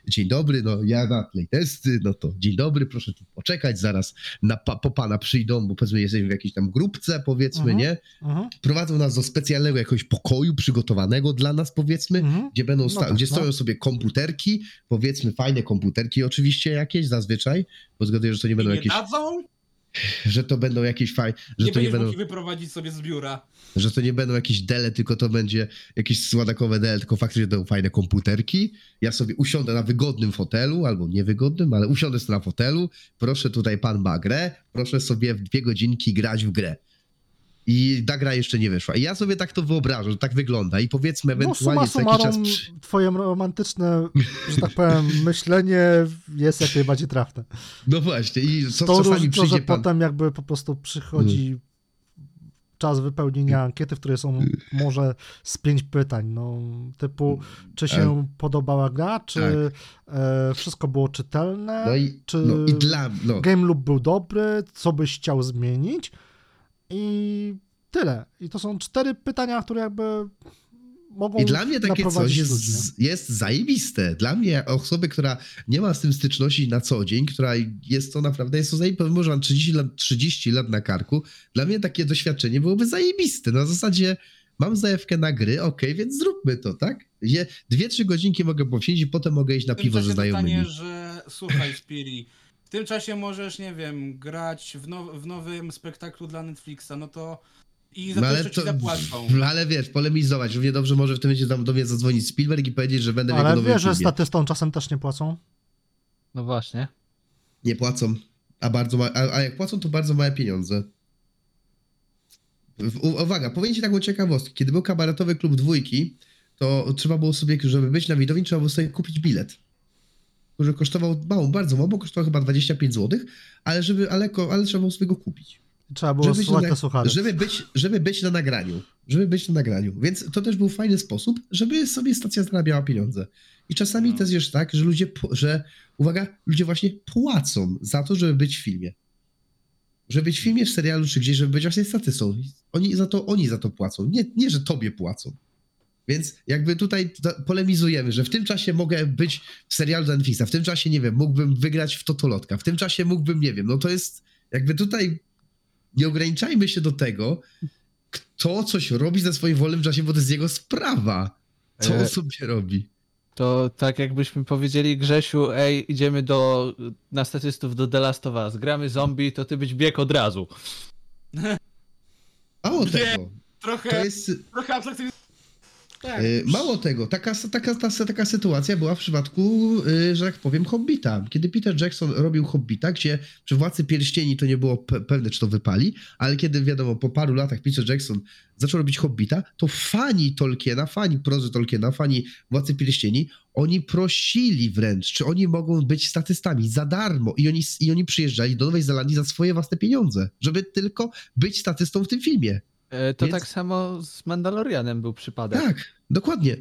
Dzień dobry, no ja na playtesty, no to dzień dobry, proszę tu poczekać, zaraz na, po pana przyjdą, bo powiedzmy jesteśmy w jakiejś tam grupce, powiedzmy, Mhm. nie? Mhm, Prowadzą nas do specjalnego jakiegoś pokoju przygotowanego dla nas, powiedzmy, mhm. gdzie będą No tak, gdzie no. stoją sobie komputerki, powiedzmy fajne komputerki oczywiście jakieś zazwyczaj, bo zgaduję, że to nie I będą nie jakieś, dadzą, że to będą jakieś fajne, że nie to nie będą, wyprowadzić sobie z biura. że to nie będą jakieś dele, tylko to będzie jakieś sładakowe dele, tylko faktycznie będą fajne komputerki. Ja sobie usiądę na wygodnym fotelu, albo niewygodnym, ale usiądę sobie na fotelu, proszę tutaj pan ma grę, proszę sobie w dwie godzinki grać w grę. I ta gra jeszcze nie wyszła. I ja sobie tak to wyobrażam, że tak wygląda. I powiedzmy No ewentualnie suma co jakiś czas przy... twoje romantyczne, że tak powiem, [laughs] myślenie jest jak najbardziej trafne. No właśnie, i co, to czasami to, że pan... potem jakby po prostu przychodzi czas wypełnienia ankiety, w której są może z pięć pytań, no typu czy się podobała gra, czy e, wszystko było czytelne, No i, czy no, i dla no, game loop był dobry, co byś chciał zmienić i tyle. I to są cztery pytania, które jakby mogą I dla mnie takie coś ludzi, jest, jest zajebiste. Dla mnie, osoby, która nie ma z tym styczności na co dzień, która jest to naprawdę, jest to zajebiste, pomimo, że mam 30 lat, 30 lat na karku, dla mnie takie doświadczenie byłoby zajebiste. Na zasadzie mam zajawkę na gry, okej, więc zróbmy to, tak? Je, dwie, trzy godzinki mogę poświęcić i potem mogę iść na piwo ze znajomymi. pytanie, że słuchaj Spiri, w tym czasie możesz, nie wiem, grać w, now, w nowym spektaklu dla Netflixa, no to i za No to ale, to, ci zapłacą. [laughs] ale wiesz, polemizować. Równie dobrze może w tym momencie tam do mnie zadzwonić Spielberg i powiedzieć, że będę w jego Ale wiesz, że statystą czasem też nie płacą? No właśnie. Nie płacą. A, bardzo ma, a, a jak płacą, to bardzo małe pieniądze. W- u- Uwaga, powiem ci taką ciekawostkę. Kiedy był kabaretowy klub dwójki, to trzeba było sobie, żeby być na widowni, trzeba było sobie kupić bilet. Który kosztował mało, bardzo mało, bo kosztował chyba 25 zł, ale żeby, ale, ale trzeba było sobie go kupić. Trzeba było być słuchać na, żeby, być, żeby być na nagraniu. Żeby być na nagraniu. Więc to też był fajny sposób, żeby sobie stacja zarabiała pieniądze. I czasami No. też jest tak, że ludzie, że uwaga, ludzie właśnie płacą za to, żeby być w filmie. Żeby być w filmie, w serialu czy gdzieś, żeby być właśnie statystą. Oni za to, oni za to płacą. Nie, nie, że tobie płacą. Więc jakby tutaj polemizujemy, że w tym czasie mogę być w serialu Netflixa, w tym czasie, nie wiem, mógłbym wygrać w Totolotka, w tym czasie mógłbym, nie wiem, no to jest jakby tutaj nie ograniczajmy się do tego, kto coś robi ze swoim wolnym czasie, bo to jest jego sprawa. Co on E, sobie robi. To tak jakbyśmy powiedzieli Grzesiu, ej, idziemy do, na statystów do The Last of Us, gramy zombie, to ty być bieg od razu. Mało tego, Trochę, to jest... trochę. Tak. Y, Mało tego, taka, taka, ta, taka sytuacja była w przypadku, y, że tak powiem, Hobbita. Kiedy Peter Jackson robił Hobbita, gdzie przy Władcy Pierścieni to nie było pe- pewne, czy to wypali, ale kiedy wiadomo, po paru latach Peter Jackson zaczął robić Hobbita, to fani Tolkiena, fani prozy Tolkiena, fani Władcy Pierścieni, oni prosili wręcz, czy oni mogą być statystami za darmo i oni, i oni przyjeżdżali do Nowej Zelandii za swoje własne pieniądze, żeby tylko być statystą w tym filmie. E, To Więc- tak samo z Mandalorianem był przypadek. Tak, dokładnie.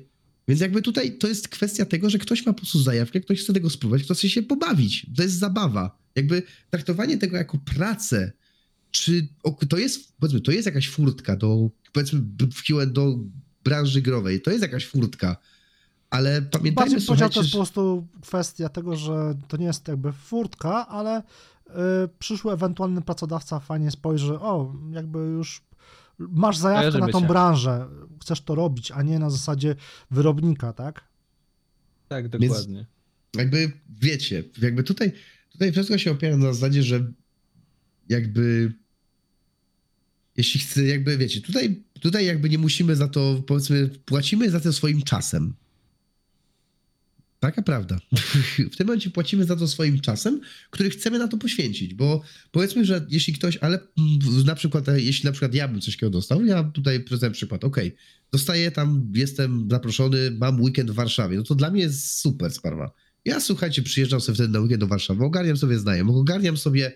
Więc jakby tutaj to jest kwestia tego, że ktoś ma po prostu zajawkę, ktoś chce tego spróbować, ktoś chce się pobawić. To jest zabawa. Jakby traktowanie tego jako pracę, czy to jest, powiedzmy, to jest jakaś furtka do, powiedzmy, do branży growej, to jest jakaś furtka, ale pamiętajmy, Bardziej powiedział, słuchajcie, to jest po prostu kwestia tego, że to nie jest jakby furtka, ale y, przyszły ewentualny pracodawca fajnie spojrzy, o, jakby już masz zajawkę na tą się. branżę, chcesz to robić, a nie na zasadzie wyrobnika, tak? Tak, dokładnie. jakby wiecie, jakby tutaj, tutaj wszystko się opiera na zasadzie, że jakby jeśli chce, jakby wiecie, tutaj, tutaj jakby nie musimy za to, powiedzmy, płacimy za to swoim czasem. Taka prawda. [laughs] W tym momencie płacimy za to swoim czasem, który chcemy na to poświęcić, bo powiedzmy, że jeśli ktoś, ale na przykład, e, jeśli na przykład ja bym coś takiego dostał, ja tutaj przedstawiam przykład, okej, dostaję tam, jestem zaproszony, mam weekend w Warszawie, no to dla mnie jest super sprawa. Ja słuchajcie, przyjeżdżam sobie wtedy na weekend do Warszawy, ogarniam sobie znajomych, ogarniam sobie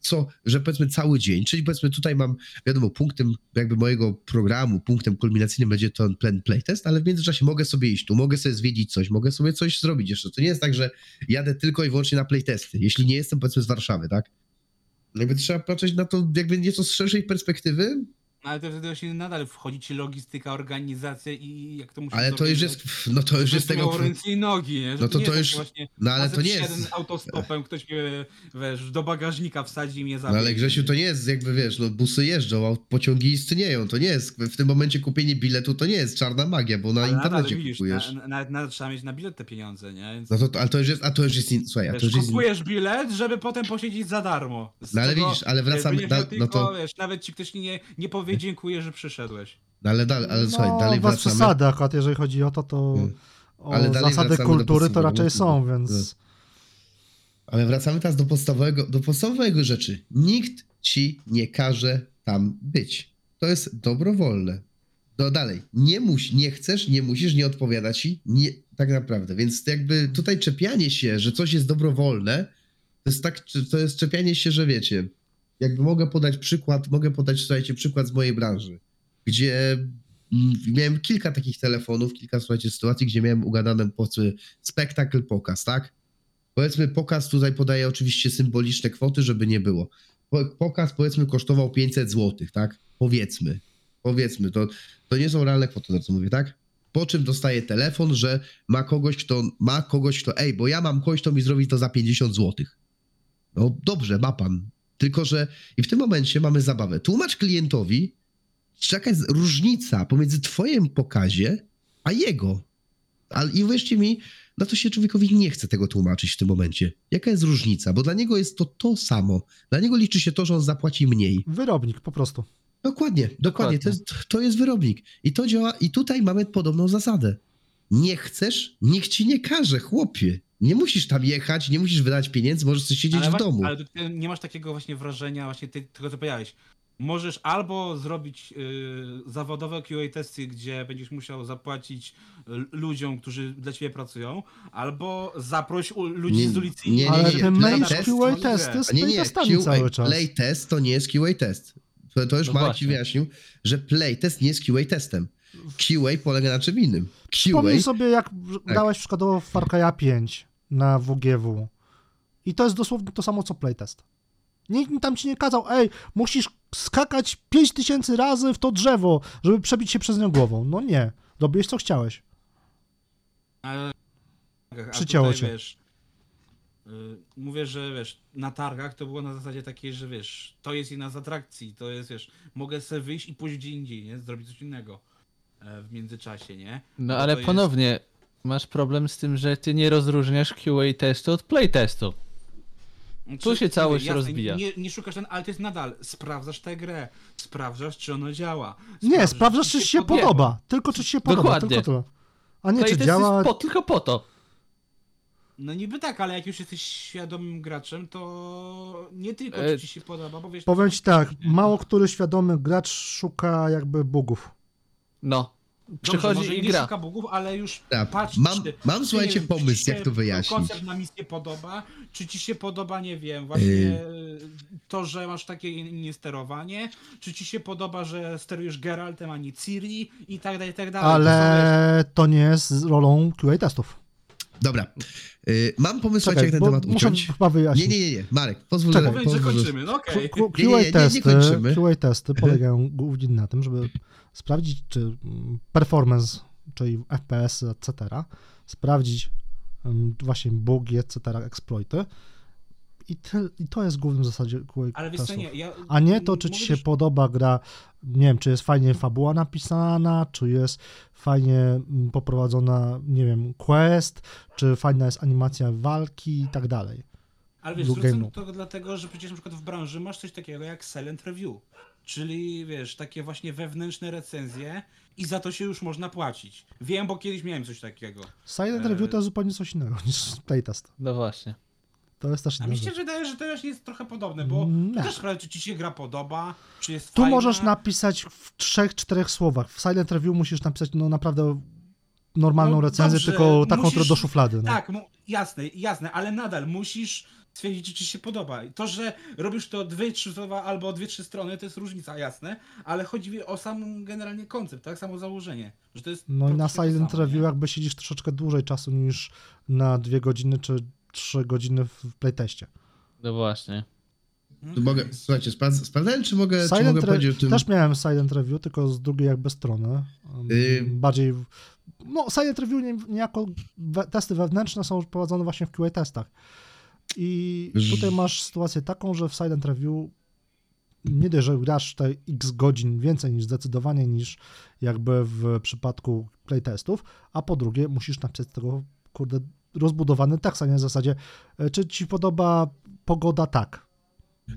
co, że powiedzmy cały dzień, czyli powiedzmy tutaj mam, wiadomo, punktem jakby mojego programu, punktem kulminacyjnym będzie ten plan playtest, ale w międzyczasie mogę sobie iść tu, mogę sobie zwiedzić coś, mogę sobie coś zrobić jeszcze. To nie jest tak, że jadę tylko i wyłącznie na playtesty, jeśli nie jestem powiedzmy z Warszawy, tak? Jakby trzeba patrzeć na to jakby nieco z szerszej perspektywy, Ale to wtedy właśnie nadal wchodzi ci logistyka, organizacja i jak to musi ale to już jest, no to już jest tego... ręce i nogi, nie? Że No to to jest już- Właśnie, No ale to nie jest... autostopem, ktoś mnie, wiesz, do bagażnika wsadzi i mnie No zabije. ale Grzesiu, to nie jest jakby, wiesz, no busy jeżdżą, a pociągi istnieją, to nie jest, w tym momencie kupienie biletu to nie jest czarna magia, bo na Ale internecie widzisz, kupujesz. Na, na, nadal trzeba mieć na bilet te pieniądze, nie? Więc, No to, ale to już jest, a to już jest, in, słuchaj, a to już jest, kupujesz bilet, żeby potem posiedzieć za darmo. Z no ale czego, widzisz, ale wracamy, da, miał no tylko, to, wiesz, nawet ci ktoś nie, nie powie dziękuję, że przyszedłeś. no ale dalej, ale słuchaj, no, dalej wracamy. przesady akurat, jeżeli chodzi o to, to Hmm. Ale zasady kultury to raczej są, więc Ale wracamy teraz do podstawowego, do podstawowego rzeczy. Nikt ci nie każe tam być. To jest dobrowolne. No dalej, nie muś, nie chcesz, nie musisz, nie odpowiada ci, nie, tak naprawdę. Więc jakby tutaj czepianie się, że coś jest dobrowolne, to jest tak, to jest czepianie się, że wiecie, jakby mogę podać przykład, mogę podać, słuchajcie, przykład z mojej branży, gdzie mm, miałem kilka takich telefonów, kilka, słuchajcie, sytuacji, gdzie miałem ugadane, powiedzmy, spektakl, pokaz, tak? Powiedzmy, pokaz tutaj podaje oczywiście symboliczne kwoty, żeby nie było. Po- Pokaz, powiedzmy, kosztował 500 zł, tak? Powiedzmy. Powiedzmy, to, to nie są realne kwoty, to co mówię, tak? Po czym dostaje telefon, że ma kogoś, kto ma kogoś, kto, ej, bo ja mam kogoś, kto mi zrobi to za 50 zł. No dobrze, ma pan. Tylko, że i w tym momencie mamy zabawę. Tłumacz klientowi, jaka jest różnica pomiędzy twoim pokazie, a jego. Ale i uwierzcie mi, no to się człowiekowi nie chce tego tłumaczyć w tym momencie. Jaka jest różnica? Bo dla niego jest to to samo. Dla niego liczy się to, że on zapłaci mniej. Wyrobnik po prostu. Dokładnie, dokładnie. To, jest, to jest wyrobnik. I to działa, i tutaj mamy podobną zasadę. Nie chcesz, nikt ci nie każe, chłopie. Nie musisz tam jechać, nie musisz wydać pieniędzy, możesz sobie siedzieć ale w domu. Ale ty nie masz takiego właśnie wrażenia, właśnie ty, tego co powiedziałeś. Możesz albo zrobić y, zawodowe QA testy, gdzie będziesz musiał zapłacić y, ludziom, którzy dla ciebie pracują, albo zaproś ludzi Nie, z ulicy. nie, nie, Ale nie, ty play mylisz test- QA testy z nie, nie, QA, cały czas. playtest to nie jest QA test. To, to już No Marek ci wyjaśnił, że playtest nie jest QA testem. QA polega na czym innym. QA, Przypomnij sobie, jak Tak. grałeś przykładowo w Far Cry'a 5 na WGW. I to jest dosłownie to samo, co playtest. Nikt tam ci nie kazał, ej, musisz skakać 5000 razy w to drzewo, żeby przebić się przez nią głową. No nie. Robiłeś, co chciałeś. Ale, Przycięło cię. Wiesz, y, mówię, że wiesz, na targach to było na zasadzie takiej, że wiesz, to jest jedna z atrakcji, to jest, wiesz, mogę sobie wyjść i pójść gdzie indziej, nie? Zrobić coś innego e, w międzyczasie, nie? No ale to jest- ponownie, masz problem z tym, że ty nie rozróżniasz QA testu od playtestu. Tu się całość jasne, rozbija. Nie, nie szukasz ten, ale to jest nadal, sprawdzasz tę grę, sprawdzasz, czy ona działa. Nie, sprawdzasz, czy ci się podoba. Tylko, czy się podoba. Dokładnie. Tylko to. A nie, czy Playtest działa. po, tylko po to. No niby tak, ale jak już jesteś świadomym graczem, to nie tylko, E, czy ci się podoba, bo wiesz... Powiem ci tak, mało który świadomy gracz szuka jakby bugów. No. Dobrze, Przychodzi może i nie gra. szuka bugów, ale już Tak, patrz, mam- czy, mam, czy, słuchajcie, czy pomysł, jak się to wyjaśnić. koncept na misję podoba, czy ci się podoba, nie wiem, właśnie to, że masz takie inne sterowanie, czy ci się podoba, że sterujesz Geraltem, a nie Ciri i tak dalej, i tak dalej. To Ale to nie jest rolą QA testów. Dobra. Y, mam pomysł, słuchajcie, jak ten temat muszę uciąć. chyba wyjaśnić. Nie, nie, nie, nie. Marek, pozwól, Czekaj. że... Powiedz, że pozwól, kończymy, no okej. Q- Nie, nie, nie, testy, kończymy. QA testy polegają głównie na tym, żeby sprawdzić, czy mm, performance, czyli FPS, etc., sprawdzić mm, właśnie bugi, etc., exploity. I, ty, I to jest głównym w zasadzie Ale wiesz nie, ja... A nie to, czy ci się podoba gra, nie wiem, czy jest fajnie fabuła napisana, czy jest fajnie mm, poprowadzona, nie wiem, quest, czy fajna jest animacja walki i tak dalej. Ale wiesz, game'u. to dlatego, że przecież na przykład w branży masz coś takiego jak silent review, czyli wiesz, takie właśnie wewnętrzne recenzje i za to się już można płacić. Wiem, bo kiedyś miałem coś takiego. Silent E, Review to jest zupełnie coś innego niż playtest. No właśnie. To jest też A mi się wydaje, że to już jest trochę podobne, bo Nie. to też sprawia, czy ci się gra podoba, czy jest Tu fajna. możesz napisać w trzech, czterech słowach. W Silent Review musisz napisać no naprawdę normalną No recenzję, dobrze, tylko taką, musisz- która do szuflady. No. Tak, jasne, jasne, ale nadal musisz stwierdzić, czy ci się podoba. To, że robisz to dwie, trzy słowa albo dwie, trzy strony, to jest różnica, jasne, ale chodzi o sam generalnie koncept, tak? Samo założenie. Że to jest No i na Silent Review nie? jakby siedzisz troszeczkę dłużej czasu niż na dwie godziny czy trzy godziny w playteście. No właśnie. Tu mogę, słuchajcie, sprawdz, sprawdzałem, czy mogę, czy mogę Re- powiedzieć o tym... Też miałem Silent Review, tylko z drugiej jakby strony. Y- Bardziej. No, Silent Review nie, niejako we, testy wewnętrzne są prowadzone właśnie w QA testach. I tutaj masz sytuację taką, że w Silent Review nie dość, że grasz te x godzin więcej niż zdecydowanie niż jakby w przypadku playtestów, a po drugie musisz napisać z tego, kurde, rozbudowany tekst, a nie w zasadzie, e, czy ci podoba pogoda? Tak.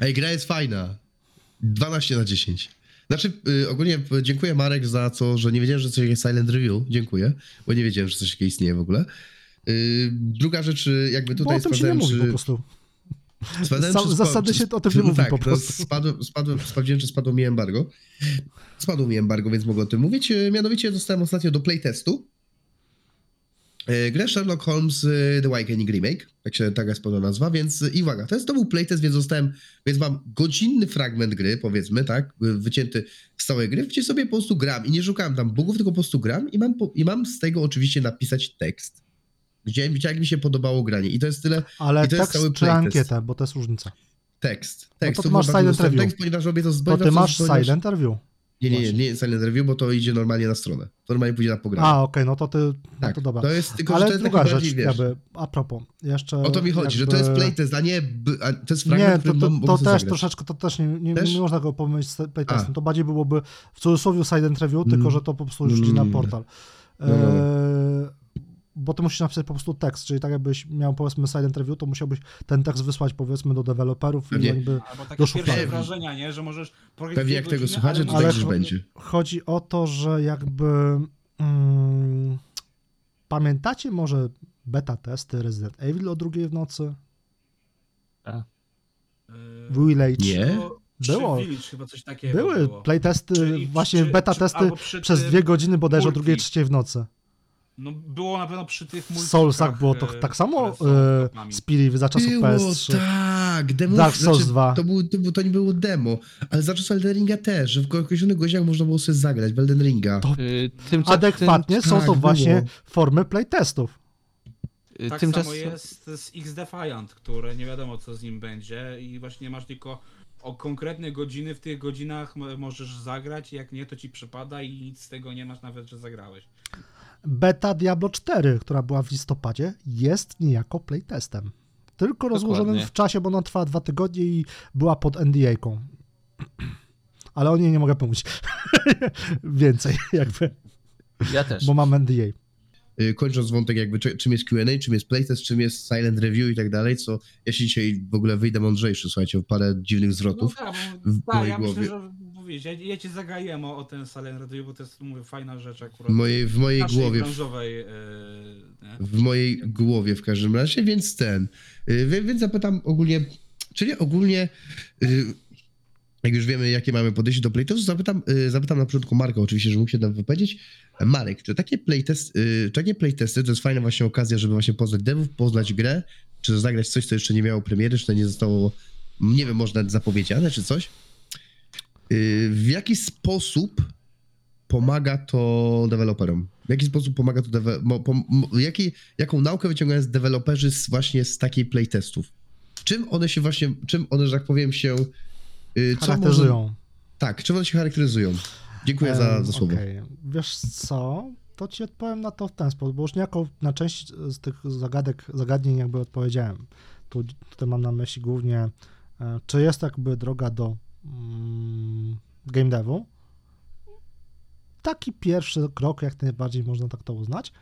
Ej, gra jest fajna. 12 na 10. Znaczy, y, ogólnie y, dziękuję Marek za to, że nie wiedziałem, że coś jest Silent Review. Dziękuję, bo nie wiedziałem, że coś takiego istnieje w ogóle. Y, druga rzecz, y, jakby Bo tutaj o tym się nie sprawdzałem, mówi czy... po prostu. Sprawdzałem, Sam- czy zasady czy- się o tym nie [laughs] no mówi tak, po no, prostu. Spadło, spadło, sprawdziłem, czy spadło mi embargo. Spadło mi embargo, więc mogę o tym mówić. E, Mianowicie dostałem ostatnio do playtestu grę Sherlock Holmes e, The Awakening Remake, tak się tak jest pełna nazwa, więc e, i uwaga, to jest to był playtest, więc zostałem, więc mam godzinny fragment gry, powiedzmy, tak, wycięty z całej gry, gdzie sobie po prostu gram i nie szukałem tam bugów, tylko po prostu gram i mam, i mam z tego oczywiście napisać tekst, gdzie jak mi się podobało granie i to jest tyle, Ale I to jest tekst cały czy playtest. ankietę, bo to jest różnica. tekst, tekst. No to był masz silent review. tekst, ponieważ robię to z To ty masz silent review. Nie, nie, nie, nie silent review, bo to idzie normalnie na stronę, to normalnie pójdzie na pogranie. A, okej, no to ty, no tak, to dobra. to jest tylko, że Ale to jest druga rzecz, bardziej, jakby, a propos, jeszcze... O to mi chodzi, że to jest jakby- playtest, a nie. A to jest fragment, Nie, to, to, to też zagrać. troszeczkę, to też nie, nie, Też? nie można go pomylić z playtestem. A. To bardziej byłoby w cudzysłowie silent review, Mm. tylko że to po prostu już idzie na Mm. portal. No, no, no. Bo ty musisz napisać po prostu tekst, czyli tak jakbyś miał powiedzmy silent review, to musiałbyś ten tekst wysłać powiedzmy do deweloperów Pewnie. i oni by... Albo takie pierwsze wrażenia, nie? Że możesz Pewnie jak tego słuchacie, to ale tak już będzie. Chodzi o to, że jakby... Mm, pamiętacie może beta testy Resident Evil o drugiej w nocy? Yy, Village? Nie. Było. Village chyba coś takiego Były było. playtesty, właśnie beta testy przez tym dwie godziny bodajże o drugiej, trzeciej w nocy. No było na pewno przy tych W Soulsach było to e, tak samo e, topami. Spiri za czasów Było, PS3. tak, demo, Dark Souls znaczy, 2. To, był, to, był, to nie było demo, ale za czasów Elden Ringa też, że w określonych godzinach można było sobie zagrać w Elden Ringa. To Y, Tymcza- Adekwatnie są tak, to było. właśnie formy playtestów. tym- y, Tak tymczas... samo jest z X Defiant, które nie wiadomo co z nim będzie i właśnie masz tylko o konkretne godziny, w tych godzinach możesz zagrać, jak nie to ci przypada i nic z tego nie masz nawet, że zagrałeś. Beta Diablo 4, która była w listopadzie, jest niejako playtestem. Tylko rozłożonym Dokładnie. w czasie, bo ona trwała dwa tygodnie i była pod NDA-ką. [clears throat] Ale o niej nie mogę pomóc. [laughs] Więcej, jakby, Ja też. bo mam NDA. Y, Kończąc wątek jakby czy, czym jest Q&A, czym jest playtest, czym jest silent review i tak dalej, co ja się dzisiaj w ogóle wyjdę mądrzejszy, słuchajcie, o parę dziwnych zwrotów. No tak, w tak mojej ja głowie. myślę, że mówisz, ja, ja cię zagajem o, o ten Silent Review, bo to jest mówię, fajna rzecz akurat. W mojej, w mojej naszej głowie, branżowej, nie? w mojej głowie w każdym razie, więc ten, y, wie- więc zapytam ogólnie, czyli ogólnie, y, jak już wiemy, jakie mamy podejście do playtestu, zapytam, zapytam na początku Marka oczywiście, że mógł się nam wypowiedzieć. Marek, czy takie, playtest, takie playtesty to jest fajna właśnie okazja, żeby właśnie poznać devów, poznać grę, czy zagrać coś, co jeszcze nie miało premiery, czy to nie zostało, nie wiem, może nawet zapowiedziane, czy coś? Y, W jaki sposób pomaga to deweloperom? W jaki sposób pomaga to dewe- pom, jaki, jaką naukę wyciągają z deweloperzy z, właśnie z takiej playtestów? Czym one się właśnie, czym one, że tak powiem, się y, co Charakteryzują. Może, tak, czym one się charakteryzują? Dziękuję za, Em, za słowo. okej. Wiesz co? To ci odpowiem na to w ten sposób, bo już niejako na część z tych zagadek, zagadnień jakby odpowiedziałem. Tu, tutaj mam na myśli głównie, e, czy jest jakby droga do game devu. Taki pierwszy krok, jak najbardziej można tak to uznać.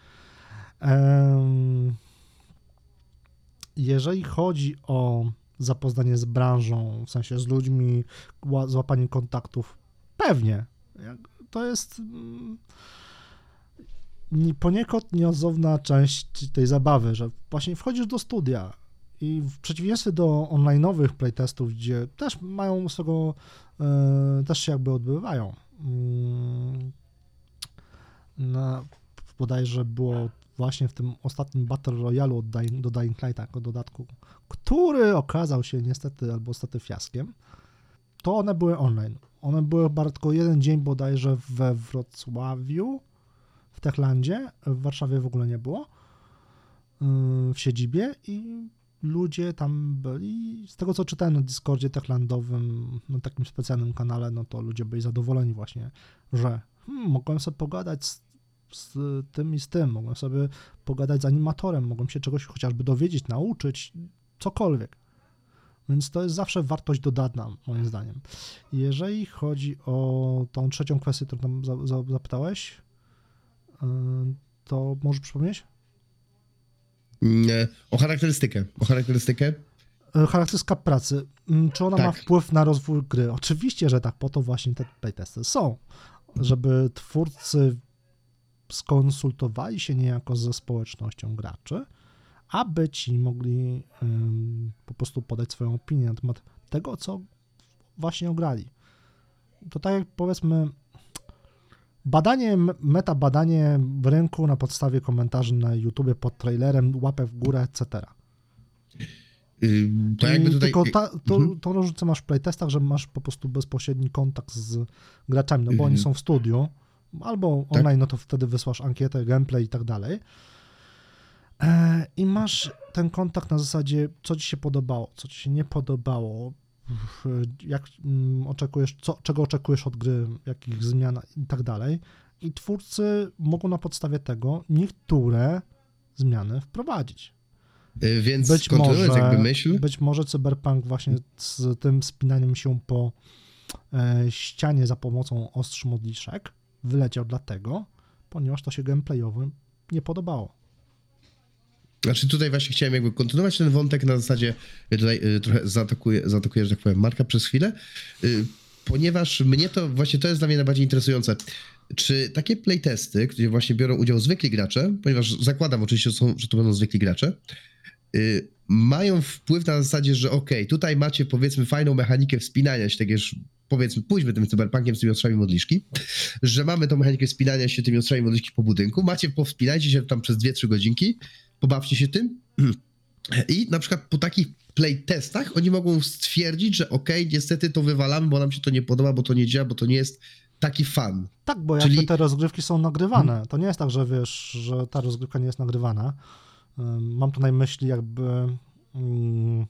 Jeżeli chodzi o zapoznanie z branżą, w sensie z ludźmi, ła- złapanie kontaktów, pewnie. To jest mm, nie- poniekąd nieodzowna część tej zabawy, że właśnie wchodzisz do studia i w przeciwieństwie do online'owych playtestów, gdzie też mają swego, e, też się jakby odbywają. Mm, na, bodajże było właśnie w tym ostatnim Battle Royale od Dying, do Dying Light jako dodatku, który okazał się niestety albo stety fiaskiem, to one były online. One były tylko jeden dzień bodajże we Wrocławiu, w Techlandzie, w Warszawie w ogóle nie było, yy, w siedzibie i ludzie tam byli, z tego co czytałem na Discordzie techlandowym, na takim specjalnym kanale, no to ludzie byli zadowoleni właśnie, że hmm, mogłem sobie pogadać z, z tym i z tym, mogłem sobie pogadać z animatorem, mogłem się czegoś chociażby dowiedzieć, nauczyć, cokolwiek. Więc to jest zawsze wartość dodatna, moim zdaniem. Jeżeli chodzi o tą trzecią kwestię, którą tam za, za, zapytałeś, yy, to możesz przypomnieć? Nie, O charakterystykę, o charakterystykę. Yy, Charakterystyka pracy. Yy, Czy ona ma Tak. wpływ na rozwój gry? Oczywiście, że tak. Po to właśnie te playtesty są. Żeby twórcy skonsultowali się niejako ze społecznością graczy, aby ci mogli ym, po prostu podać swoją opinię na temat tego, co właśnie ograli. To tak jak powiedzmy, Badanie, meta badanie w rynku na podstawie komentarzy na YouTubie pod trailerem, łapę w górę, etc. Y, To I tutaj... Tylko ta, to, Mhm. tą różnicę masz w playtestach, że masz po prostu bezpośredni kontakt z graczami, no bo oni Mhm. są w studiu, albo Tak. online, no to wtedy wysłasz ankietę, gameplay i tak dalej. E, I masz ten kontakt na zasadzie, co ci się podobało, co ci się nie podobało, jak mm, oczekujesz, co, czego oczekujesz od gry, jakich zmian i tak dalej. I twórcy mogą na podstawie tego niektóre zmiany wprowadzić. Y, Więc Być może, jakby myśl... być może Cyberpunk właśnie z tym spinaniem się po e, ścianie za pomocą ostrzy modliszek wyleciał dlatego, ponieważ to się gameplayowo nie podobało. Znaczy tutaj właśnie chciałem jakby kontynuować ten wątek na zasadzie, tutaj y, trochę zaatakuję, zaatakuję, że tak powiem, Marka przez chwilę, y, ponieważ mnie to, właśnie to jest dla mnie najbardziej interesujące. Czy takie playtesty, gdzie właśnie biorą udział zwykli gracze, ponieważ zakładam oczywiście, że to będą zwykli gracze, y, mają wpływ na zasadzie, że okej, tutaj macie powiedzmy fajną mechanikę wspinania się, tak już powiedzmy, pójdźmy tym cyberpunkiem z tymi ostrzami modliszki, że mamy tą mechanikę wspinania się tymi ostrzami modliszki po budynku, macie, powspinajcie się tam przez 2-3 godzinki, pobawcie się tym i na przykład po takich playtestach oni mogą stwierdzić, że okej, niestety to wywalamy, bo nam się to nie podoba, bo to nie działa, bo to nie jest taki fan. Tak, bo Czyli- jakby te rozgrywki są nagrywane. To nie jest tak, że wiesz, że ta rozgrywka nie jest nagrywana. Mam tu na myśli jakby mm,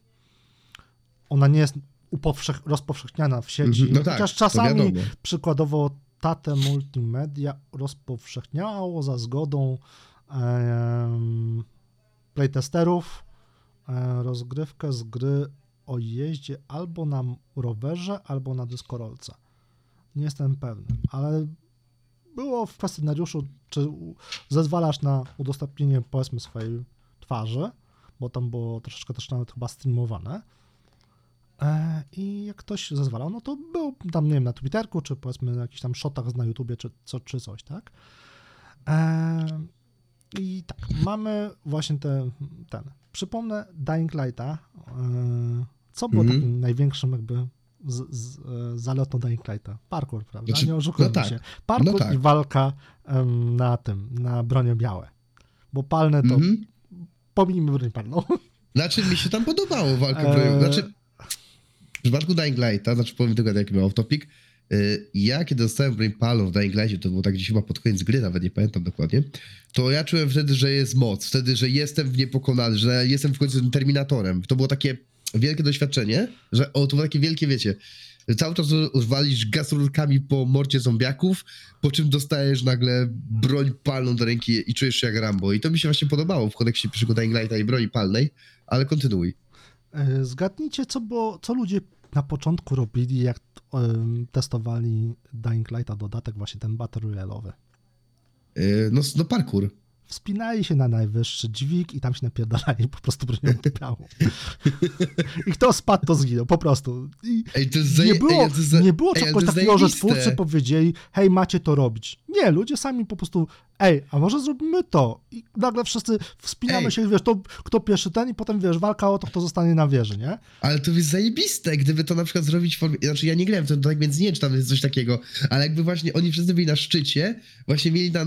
ona nie jest upowszech, rozpowszechniana w sieci, Mhm, no tak, chociaż czasami przykładowo Tate Multimedia rozpowszechniało za zgodą playtesterów e, rozgrywkę z gry o jeździe albo na rowerze, albo na dyskorolce. Nie jestem pewny, ale było w kwestionariuszu, czy zezwalasz na udostępnienie powiedzmy swojej twarzy, bo tam było troszeczkę też nawet chyba streamowane. E, I jak ktoś zezwalał, no to był tam, nie wiem, na Twitterku, czy powiedzmy na jakichś tam shotach na YouTubie, czy, co, czy coś, tak? E, I tak, mamy właśnie te, ten. Przypomnę Dying Lighta. E, co było Mhm. takim największym jakby z, z, e, zaletą Dying Lighta? Parkour, prawda? Znaczy, nie oszukujmy no tak. się. Parkour No tak. i walka em, na tym, na bronie białe. Bo palne to Mhm. pomijmy broń palną. [laughs] Znaczy, mi się tam podobało walka bronią. Znaczy, w przypadku Dying Lighta, znaczy powiem tylko taki off-topic, ja kiedy dostałem broń palną w Dying Lightie, to było tak gdzieś chyba pod koniec gry, nawet nie pamiętam dokładnie, to ja czułem wtedy, że jest moc, wtedy, że jestem niepokonany, że jestem w końcu Terminatorem. To było takie wielkie doświadczenie, że o, to było takie wielkie, wiecie, cały czas walisz gaz rurkami po morcie zombiaków, po czym dostajesz nagle broń palną do ręki i czujesz się jak Rambo. I to mi się właśnie podobało w kontekście pierwszego Dying Lighta i broni palnej, ale kontynuuj. E, Zgadnijcie, co, było, co ludzie na początku robili, jak testowali Dying Lighta dodatek, właśnie ten Battle Royale'owy. Yy, No, no parkour. Wspinali się na najwyższy dźwig i tam się napierdalali po prostu bronią białą. I kto spadł, to zginął, po prostu. Ej, nie było, ej, za- nie było ej, czegoś jest takiego, że twórcy powiedzieli, hej, macie to robić. Nie, ludzie sami po prostu, ej, a może zrobimy to? I nagle wszyscy wspinamy Ej. się, wiesz, to, kto pierwszy ten i potem, wiesz, walka o to, kto zostanie na wieży, nie? Ale to jest zajebiste, gdyby to na przykład zrobić w formie... Znaczy ja nie grałem w to tak, więc nie wiem, czy tam jest coś takiego, ale jakby właśnie oni wszyscy byli na szczycie, właśnie mieli na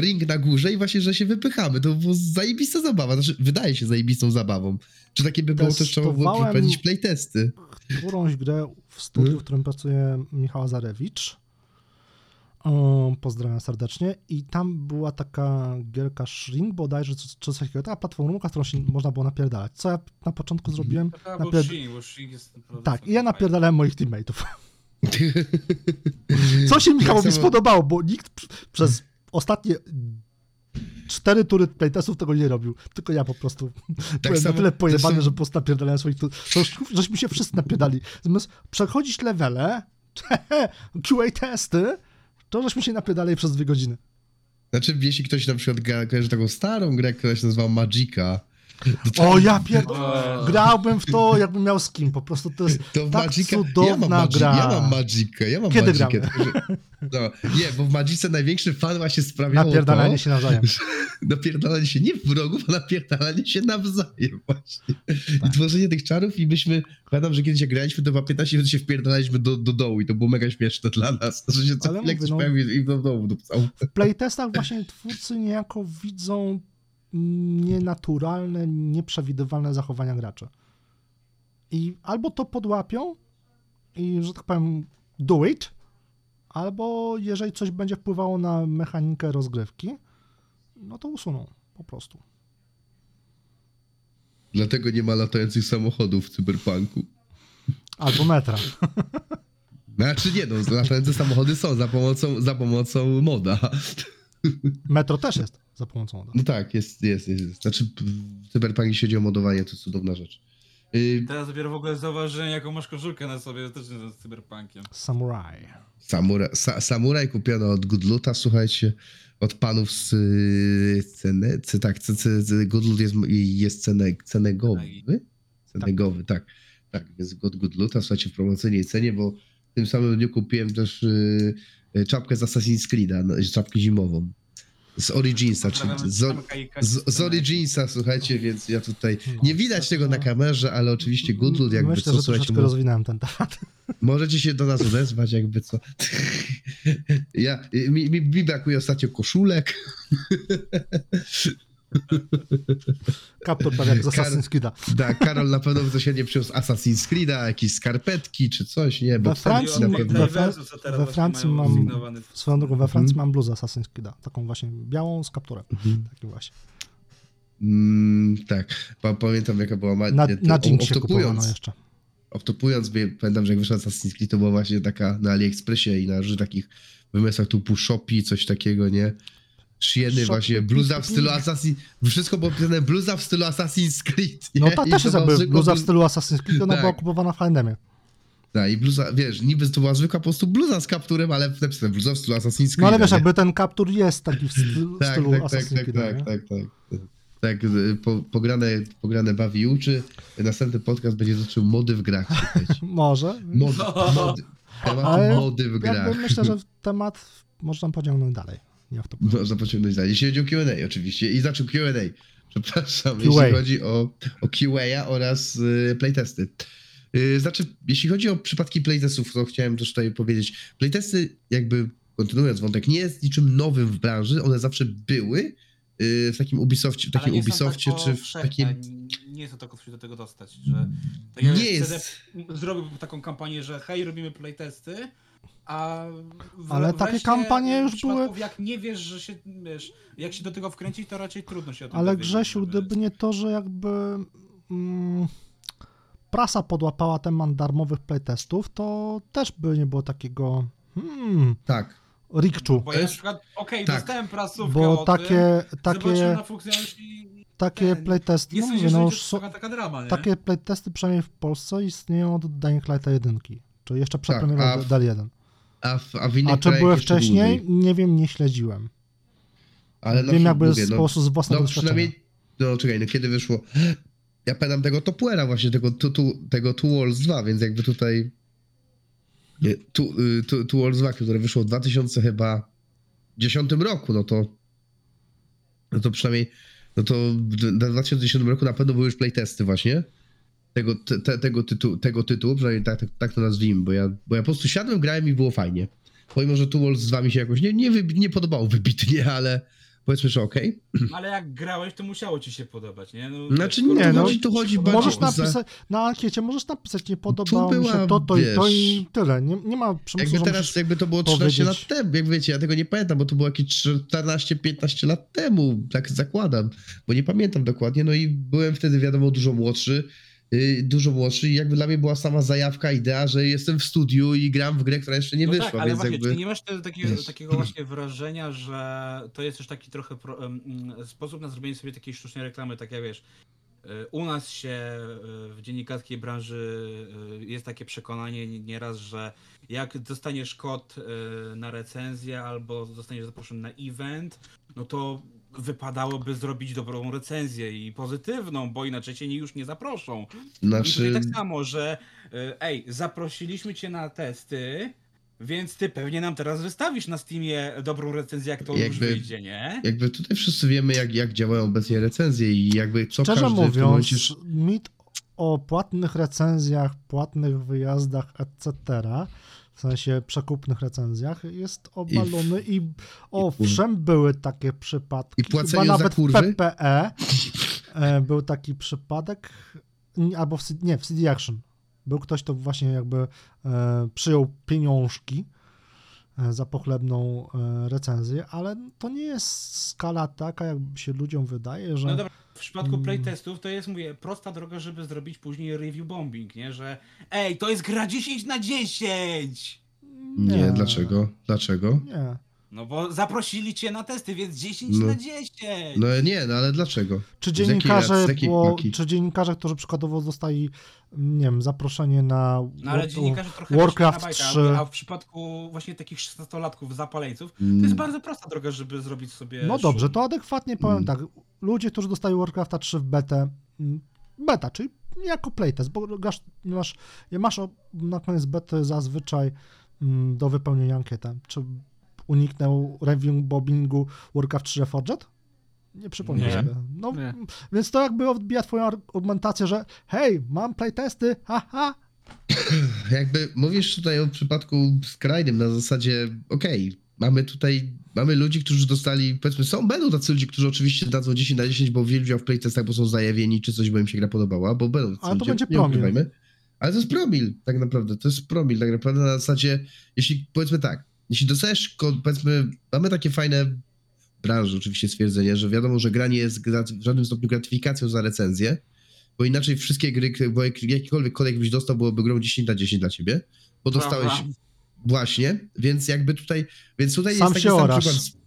ring na górze i właśnie, że się wypychamy. To była zajebista zabawa. Znaczy, wydaje się zajebistą zabawą. Czy takie by było też trzeba było przeprowadzić playtesty? którąś grę w studiu, w którym pracuje Michał Zarewicz. Pozdrawiam serdecznie. I tam była taka gierka Shrink bodajże, czy, czy coś takiego, taka platformówka, którą się można było napierdalać. Co ja na początku Mhm. zrobiłem? A, bo Napierd... Shin, bo Shin jest Tak, i ja napierdalałem moich teammateów. [laughs] Co się Michałowi Tak spodobało, bo nikt pr- przez ostatnie cztery tury playtestów tego nie robił. Tylko ja po prostu [laughs] byłem samo- na tyle pojebany, zresztą- że po prostu napierdalałem swoich tu. To żeśmy się wszyscy napierdali. Zamiast przechodzić levele, [laughs] QA testy, to żeśmy się napierdali przez dwie godziny. Znaczy, jeśli ktoś na przykład gra, kojarzy taką starą grę, która się nazywa Magica, O, ja pierdolę. Grałbym w to, jakbym miał z kim. Po prostu to jest To tak Magica, ja cudowna mam, Magi- gra. ja mam Magicę, ja mam Kiedy Magicę. No, nie, bo w Magice największy fan właśnie sprawiało Napierdalanie to, się nawzajem. [laughs] napierdalanie się nie w wrogów, a napierdalanie się nawzajem właśnie. Tak. I tworzenie tych czarów i myśmy, pamiętam, że kiedyś jak graliśmy, to chyba 15 minut się wpierdalaliśmy do, do dołu i to było mega śmieszne dla nas, że się co chwilę ktoś no- pojawił i do dołu dupcał. W playtestach właśnie twórcy niejako widzą nienaturalne, nieprzewidywalne zachowania graczy. I albo to podłapią i, że tak powiem, do it, albo jeżeli coś będzie wpływało na mechanikę rozgrywki, no to usuną po prostu. Dlatego nie ma latających samochodów w cyberpunku. Albo metra. Znaczy nie no, latające samochody są za pomocą, za pomocą moda. Metro też jest za pomocą moda. No tak, jest, jest, jest. jest. Znaczy w cyberpunku jeśli chodzi o modowanie, to cudowna rzecz. Yy, Teraz dopiero w ogóle zauważyłem, jaką masz koszulkę na sobie, też z cyberpunkiem. Samurai. Samura, sa, samuraj od Goodluta, słuchajcie, od panów z y, ceny, c, tak, c, c, c, Goodlut jest, jest cene, cenegowy, cenegowy, tak, tak, jest od Goodluta, słuchajcie, w promocyjnej cenie, bo w tym samym dniu kupiłem też y, y, czapkę z Assassin's Creed'a, no, czapkę zimową, z Originsa, czyli z, z, z Originsa, słuchajcie, więc ja tutaj, nie widać tego na kamerze, ale oczywiście Goodlut jakby Myślę, co, że słuchajcie, troszeczkę mo- rozwinąłem ten temat. [laughs] Możecie się do nas odezwać, jakby co. [laughs] Ja, mi, mi, mi brakuje ostatnio koszulek. [laughs] [laughs] Kaptur tak jak z Assassin's Creed'a. Tak, Karol na pewno by coś nie przyniósł Assassin's Creed'a, jakieś skarpetki czy coś, nie? Bo We Francji- na pewno... we- we Francji mam- Swoją drogą, we Francji mam bluzę Assassin's Creed'a. Taką właśnie białą z kapturem. Mhm. Takim właśnie. Mm, tak, pa, pamiętam jaka była... Ma... Na, na to- Jinxie off-topując- kupowano jeszcze. Off-topując, wie- pamiętam, że jak wyszła Assassin's Creed, to była właśnie taka na AliExpressie i na różnych takich wymysłach typu Shopee, coś takiego, nie? Shieny właśnie, bluza w stylu. Assassin... Wszystko było pisane bluza w stylu Assassin's Creed, nie? No ta I też jest jakby zwykła bluza w stylu Assassin's Creed, ona Tak. była kupowana w H&M. Tak, i bluza, wiesz, niby to była zwykła po prostu bluza z kapturem, ale napisane bluza w stylu Assassin's Creed. No ale wiesz, nie? jakby ten kaptur jest taki w stylu, tak, stylu tak, tak, Assassin's tak, Creed. tak, nie? tak, tak, tak. Tak, po, pograne, pograne bawi i uczy. Następny podcast będzie dotyczył mody w grach. [laughs] Może. Mody, mody, temat Ale mody w grach. Jakby myślę, że temat można pociągnąć dalej. Nie w to Można pociągnąć dalej. Jeśli chodzi o Q&A oczywiście. I zaczął Q&A. Przepraszam, QA. jeśli chodzi o, o QA oraz y, playtesty. Y, znaczy, jeśli chodzi o przypadki playtestów, to chciałem też tutaj powiedzieć. Playtesty, jakby kontynuując wątek, nie jest niczym nowym w branży. One zawsze były y, w takim Ubisoftie, w takim Ubisoftie czy w takim... Nie jest to tak do tego dostać, że... Tak Nie CD jest. Zrobił taką kampanię, że hej, robimy playtesty, a w, Ale takie kampanie już były- Jak nie wiesz, że się, wiesz, jak się do tego wkręcić, to raczej trudno się o tym Ale dowiedzieć, Grzesiu, żeby- gdyby nie to, że jakby mm, prasa podłapała temat darmowych playtestów, to też by nie było takiego hmm, Tak. rikczu. Bo ja na przykład, okej, Tak. dostałem prasówkę Bo o tym, takie, zobaczyłem takie, takie ten, playtesty, nie no że no taka, taka drama, nie? takie playtesty przynajmniej w Polsce istnieją od Dying Lighta 1, czyli jeszcze przed Tak, premierą a w- DL1. A w, a w innych A czy były wcześniej? dłużej. Nie wiem, nie śledziłem. Ale Wiem jakby mówię, z, no, z własnego No przynajmniej, no czekaj, no kiedy wyszło, ja pamiętam tego Topwera właśnie, tego, tu, tu, tego Two Walls 2, więc jakby tutaj nie, tu, tu, Two Walls 2, które wyszło w 2000 chyba 10 roku, no to no to przynajmniej, no to w 2010 roku na pewno były już playtesty właśnie tego, te, te, tego, tytu, tego tytułu, przynajmniej tak, tak, tak to nazwijmy, bo ja, bo ja po prostu siadłem, grałem i było fajnie. Pomimo, że Two Walls 2 mi się jakoś nie, nie, wy- nie podobało wybitnie, [laughs] ale powiedzmy, że okej. Ale jak grałeś, to musiało ci się podobać, nie? No, Znaczy nie, to no, ci tu chodzi Możesz za- napisać, na ankiecie możesz napisać, nie podobało mi była, się to, to i to wiesz, i tyle. Nie, nie ma przymusu, Jakby teraz, jakby to było 13 powiedzieć- lat temu, jak wiecie, ja tego nie pamiętam, bo to było jakieś 14-15 lat temu, tak zakładam, bo nie pamiętam dokładnie, no i byłem wtedy, wiadomo, dużo młodszy, dużo młodszy i jakby dla mnie była sama zajawka, idea, że jestem w studiu i gram w grę, która jeszcze nie no wyszła, tak, ale więc właśnie, jakby... nie masz te, takiego, właśnie wrażenia, że to jest też taki trochę pro, mm, sposób na zrobienie sobie takiej sztucznej reklamy, tak jak wiesz, y, u nas się y, w dziennikarskiej branży y, jest takie przekonanie nieraz, że jak dostaniesz kod y, na recenzję albo zostaniesz zaproszony na event, no to wypadałoby zrobić dobrą recenzję i pozytywną, bo inaczej cię już nie zaproszą. I Znaczy, tutaj tak samo, że y, ej, zaprosiliśmy cię na testy, więc ty pewnie nam teraz wystawisz na Steamie dobrą recenzję, jak to już Jakby- wyjdzie, nie? jakby tutaj wszyscy wiemy, jak, jak działają obecnie recenzje i jakby co Szczerze każdy w tym mówiąc, momencie... mit o płatnych recenzjach, płatnych wyjazdach, etc., w sensie przekupnych recenzjach, jest obalony i, owszem, były takie przypadki. I płaceniu Chyba za nawet w kurwy? PPE e, był taki przypadek, albo w, nie, w CD Action. Był ktoś, kto właśnie jakby e, przyjął pieniążki za pochlebną e, recenzję, ale to nie jest skala taka, jak się ludziom wydaje, że... No dobra, w przypadku Mm. playtestów to jest, mówię, prosta droga, żeby zrobić później review bombing, nie? Że ej, to jest gra 10 na 10! Nie, dlaczego? Dlaczego? Nie. No bo zaprosili cię na testy, więc 10 No. na 10! No nie, no ale dlaczego? Czy dziennikarze, jakiej bo, czy dziennikarze, którzy przykładowo dostali, nie wiem, zaproszenie na No ale dziennikarze trochę Warcraft na 3. bajkę, a w przypadku właśnie takich 16-latków zapaleńców, to Mm. jest bardzo prosta droga, żeby zrobić sobie No dobrze, szum. to adekwatnie powiem Mm. tak. Ludzie, którzy dostali Warcrafta 3 w betę, mm, beta, czyli jako playtest, bo grasz, masz, masz na koniec bety zazwyczaj mm, do wypełnienia ankietę. Czy uniknął review bobbingu Warcraft 3 Reforged? Nie przypomnę Nie. sobie. No, Nie. Więc to jakby odbija twoją argumentację, że hej, mam playtesty, haha, [clears throat] Jakby mówisz tutaj o przypadku skrajnym na zasadzie, okej, mamy tutaj, mamy ludzi, którzy dostali, powiedzmy, są, będą tacy ludzie, którzy oczywiście dadzą 10 na 10, bo wzięli udział w playtestach, bo są zajawieni, czy coś, bo im się gra podobała, bo będą tacy Ale to ludzie, będzie nie promil. ukrywajmy. Ale to jest promil, tak naprawdę, to jest promil, tak naprawdę na zasadzie, jeśli, powiedzmy tak, jeśli dostajesz, powiedzmy, mamy takie fajne w branży oczywiście stwierdzenie, że wiadomo, że gra nie jest w żadnym stopniu gratyfikacją za recenzję, bo inaczej wszystkie gry, bo jak- jakikolwiek kodek byś dostał, byłoby grą 10 na 10 dla ciebie, bo dostałeś Prawda. właśnie, więc jakby tutaj, więc tutaj Sam jest taki się sam orasz. przykład.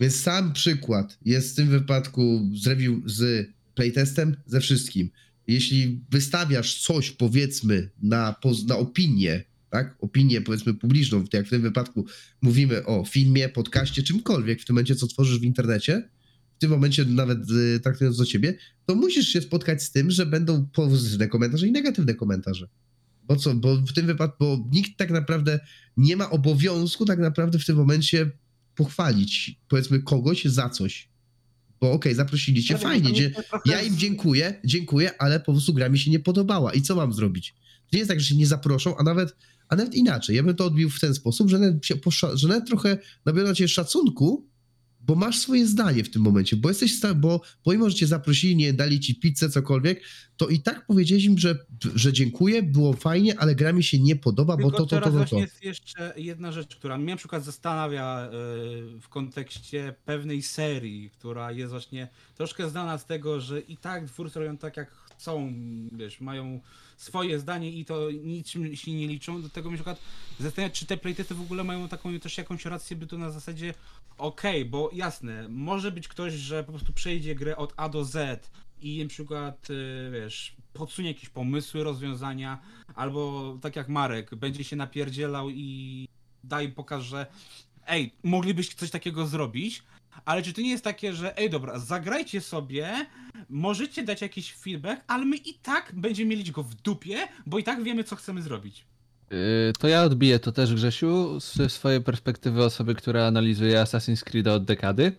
Więc sam przykład jest w tym wypadku z review z playtestem, ze wszystkim. Jeśli wystawiasz coś, powiedzmy, na, na opinię, tak, opinię powiedzmy publiczną, jak w tym wypadku mówimy o filmie, podcaście, czymkolwiek w tym momencie, co tworzysz w internecie, w tym momencie nawet y, traktując do ciebie, to musisz się spotkać z tym, że będą pozytywne komentarze i negatywne komentarze. Bo co, bo w tym wypadku, bo nikt tak naprawdę nie ma obowiązku tak naprawdę w tym momencie pochwalić, powiedzmy, kogoś za coś. Bo okej, zaprosili cię, fajnie, dzie- ja im dziękuję, dziękuję, ale po prostu gra mi się nie podobała. I co mam zrobić? To nie jest tak, że się nie zaproszą, a nawet, a nawet inaczej. Ja bym to odbił w ten sposób, że nawet, się że nawet trochę nabiorą cię szacunku, bo masz swoje zdanie w tym momencie, bo jesteś, bo pomimo, że cię zaprosili, nie dali ci pizzę, cokolwiek, to i tak powiedziałeś im, że, że dziękuję, było fajnie, ale gra mi się nie podoba, bo Tylko to, to, to, to, właśnie to. jest jeszcze jedna rzecz, która mnie na przykład zastanawia y, w kontekście pewnej serii, która jest właśnie troszkę znana z tego, że i tak twórcy robią tak jak chcą, wiesz, mają swoje zdanie i to niczym się nie liczą. Do tego na przykład zastanawiać, czy te playtesty w ogóle mają taką też jakąś rację bytu na zasadzie okej, bo jasne, może być ktoś, że po prostu przejdzie grę od A do Z i na przykład, y, wiesz, podsunie jakieś pomysły, rozwiązania, albo tak jak Marek, będzie się napierdzielał i daj pokaż, że ej, moglibyście coś takiego zrobić, ale czy to nie jest takie, że ej dobra, zagrajcie sobie, możecie dać jakiś feedback, ale my i tak będziemy mieli go w dupie, bo i tak wiemy, co chcemy zrobić. Yy, To ja odbiję to też, Grzesiu, ze swojej perspektywy osoby, która analizuje Assassin's Creed od dekady.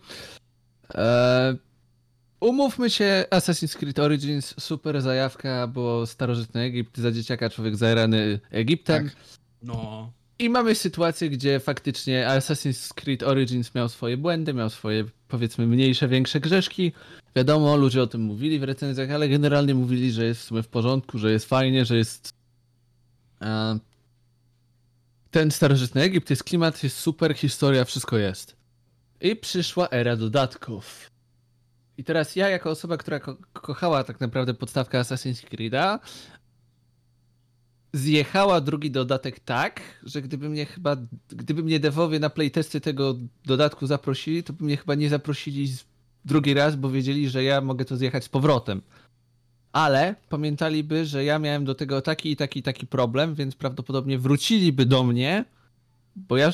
Eee, umówmy się, Assassin's Creed Origins, super zajawka, bo starożytny Egipt, za dzieciaka człowiek zajarany Egiptem. Tak. No. I mamy sytuację, gdzie faktycznie Assassin's Creed Origins miał swoje błędy, miał swoje powiedzmy mniejsze, większe grzeszki. Wiadomo, ludzie o tym mówili w recenzjach, ale generalnie mówili, że jest w sumie w porządku, że jest fajnie, że jest e, ten starożytny Egipt, jest klimat, jest super, historia, wszystko jest. I przyszła era dodatków. I teraz ja, jako osoba, która ko- kochała tak naprawdę podstawkę Assassin's Creed'a, zjechała drugi dodatek tak, że gdyby mnie chyba, gdyby mnie devowie na playtesty tego dodatku zaprosili, to by mnie chyba nie zaprosili drugi raz, bo wiedzieli, że ja mogę to zjechać z powrotem. Ale pamiętaliby, że ja miałem do tego taki i taki i taki problem, więc prawdopodobnie wróciliby do mnie, bo ja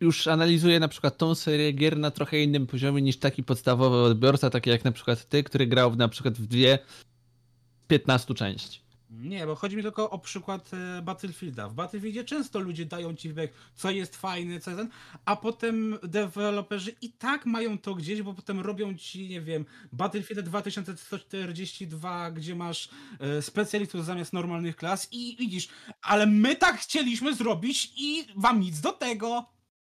już, analizuje na przykład tą serię gier na trochę innym poziomie niż taki podstawowy odbiorca, taki jak na przykład ty, który grał na przykład w dwie 15 części. Nie, bo chodzi mi tylko o przykład e, Battlefielda. W Battlefieldzie często ludzie dają ci feedback, co jest fajne, co jest ten, a potem deweloperzy i tak mają to gdzieś, bo potem robią ci, nie wiem, Battlefield 2142, gdzie masz e, specjalistów zamiast normalnych klas i widzisz, ale my tak chcieliśmy zrobić i wam nic do tego.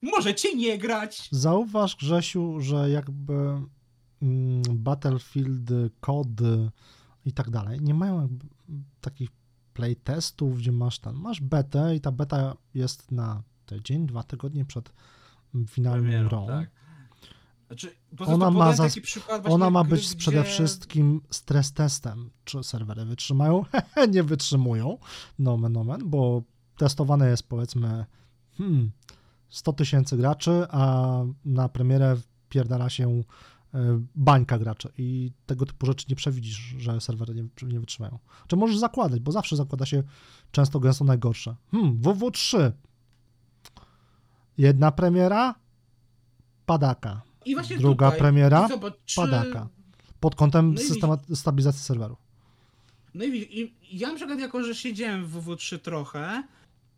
Możecie nie grać. Zauważ, Grzesiu, że jakby mm, Battlefield, kody i tak dalej nie mają jakby takich playtestów, gdzie masz ten, masz betę i ta beta jest na tydzień, dwa tygodnie przed finalną Premierą, grą. tak. Znaczy, Ona ma, właśnie ona ma być przede gdzie- wszystkim stres testem, czy serwery wytrzymają, [laughs] nie wytrzymują, nomen nomen, bo testowane jest powiedzmy hmm, 100 tysięcy graczy, a na premierę wpierdala się bańka graczy i tego typu rzeczy nie przewidzisz, że serwery nie, nie wytrzymają. Czy możesz zakładać, bo zawsze zakłada się często gęsto najgorsze. Hmm, WW3. Jedna premiera, padaka. I właśnie Druga tutaj, premiera, zobacz, czy- padaka. Pod kątem No stabilizacji serwerów. No i, i ja na przykład jako, że siedziałem w WW3 trochę,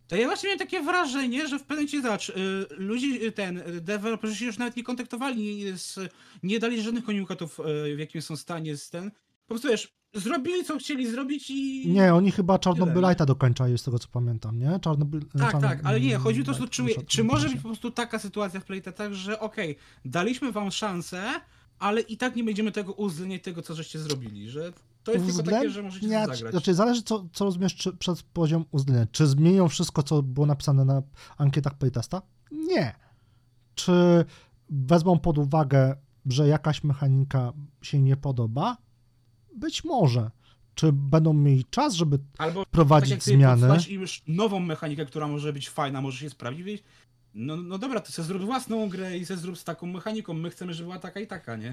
to ja właśnie miałem takie wrażenie, że w pewnym momencie, zobacz, y, ludzi, y, ten, y, deweloperzy się już nawet nie kontaktowali, z, nie dali żadnych komunikatów, w jakim są stanie z ten. Po prostu wiesz, zrobili co chcieli zrobić i... Nie, oni chyba Tyle, Czarnobylite'a dokończali, z tego co pamiętam, nie? Czarnobyl... Tak, Czarnobyl- tak, ale nie, chodzi o to, że czy, czy może być po prostu taka sytuacja w playtetach, że okej, daliśmy wam szansę, ale i tak nie będziemy tego uwzględniać tego, co żeście zrobili, że to jest tylko takie, że możecie Nie, zagrać. Znaczy, zależy, co, co rozumiesz czy, przez poziom uwzględnienia. Czy zmienią wszystko, co było napisane na ankietach playtesta? Nie. Czy wezmą pod uwagę, że jakaś mechanika się nie podoba? Być może. Czy będą mieli czas, żeby Albo wprowadzić tak jak zmiany? już nową mechanikę, która może być fajna, może się sprawdzić, no, no dobra, to sobie zrób własną grę i sobie zrób z taką mechaniką, my chcemy, żeby była taka i taka, nie?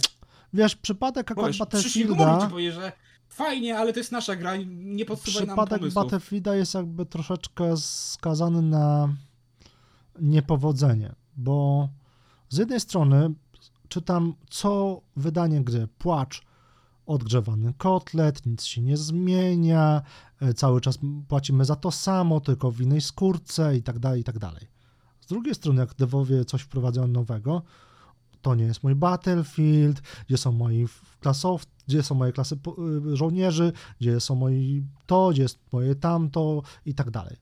Wiesz, przypadek akurat wiesz, Battlefielda... ci powie, że fajnie, ale to jest nasza gra, nie podsuwaj nam Przypadek pomysłów. Battlefielda jest jakby troszeczkę skazany na niepowodzenie, bo z jednej strony czytam co wydanie gry, płacz, odgrzewany kotlet, nic się nie zmienia, e, cały czas płacimy za to samo, tylko w innej skórce i tak dalej, i tak dalej. Z drugiej strony, jak dewowie coś wprowadzają nowego, to nie jest mój Battlefield, gdzie są moi klasow, gdzie są moje klasy y, żołnierzy, gdzie są moi to, gdzie jest moje tamto i tak dalej.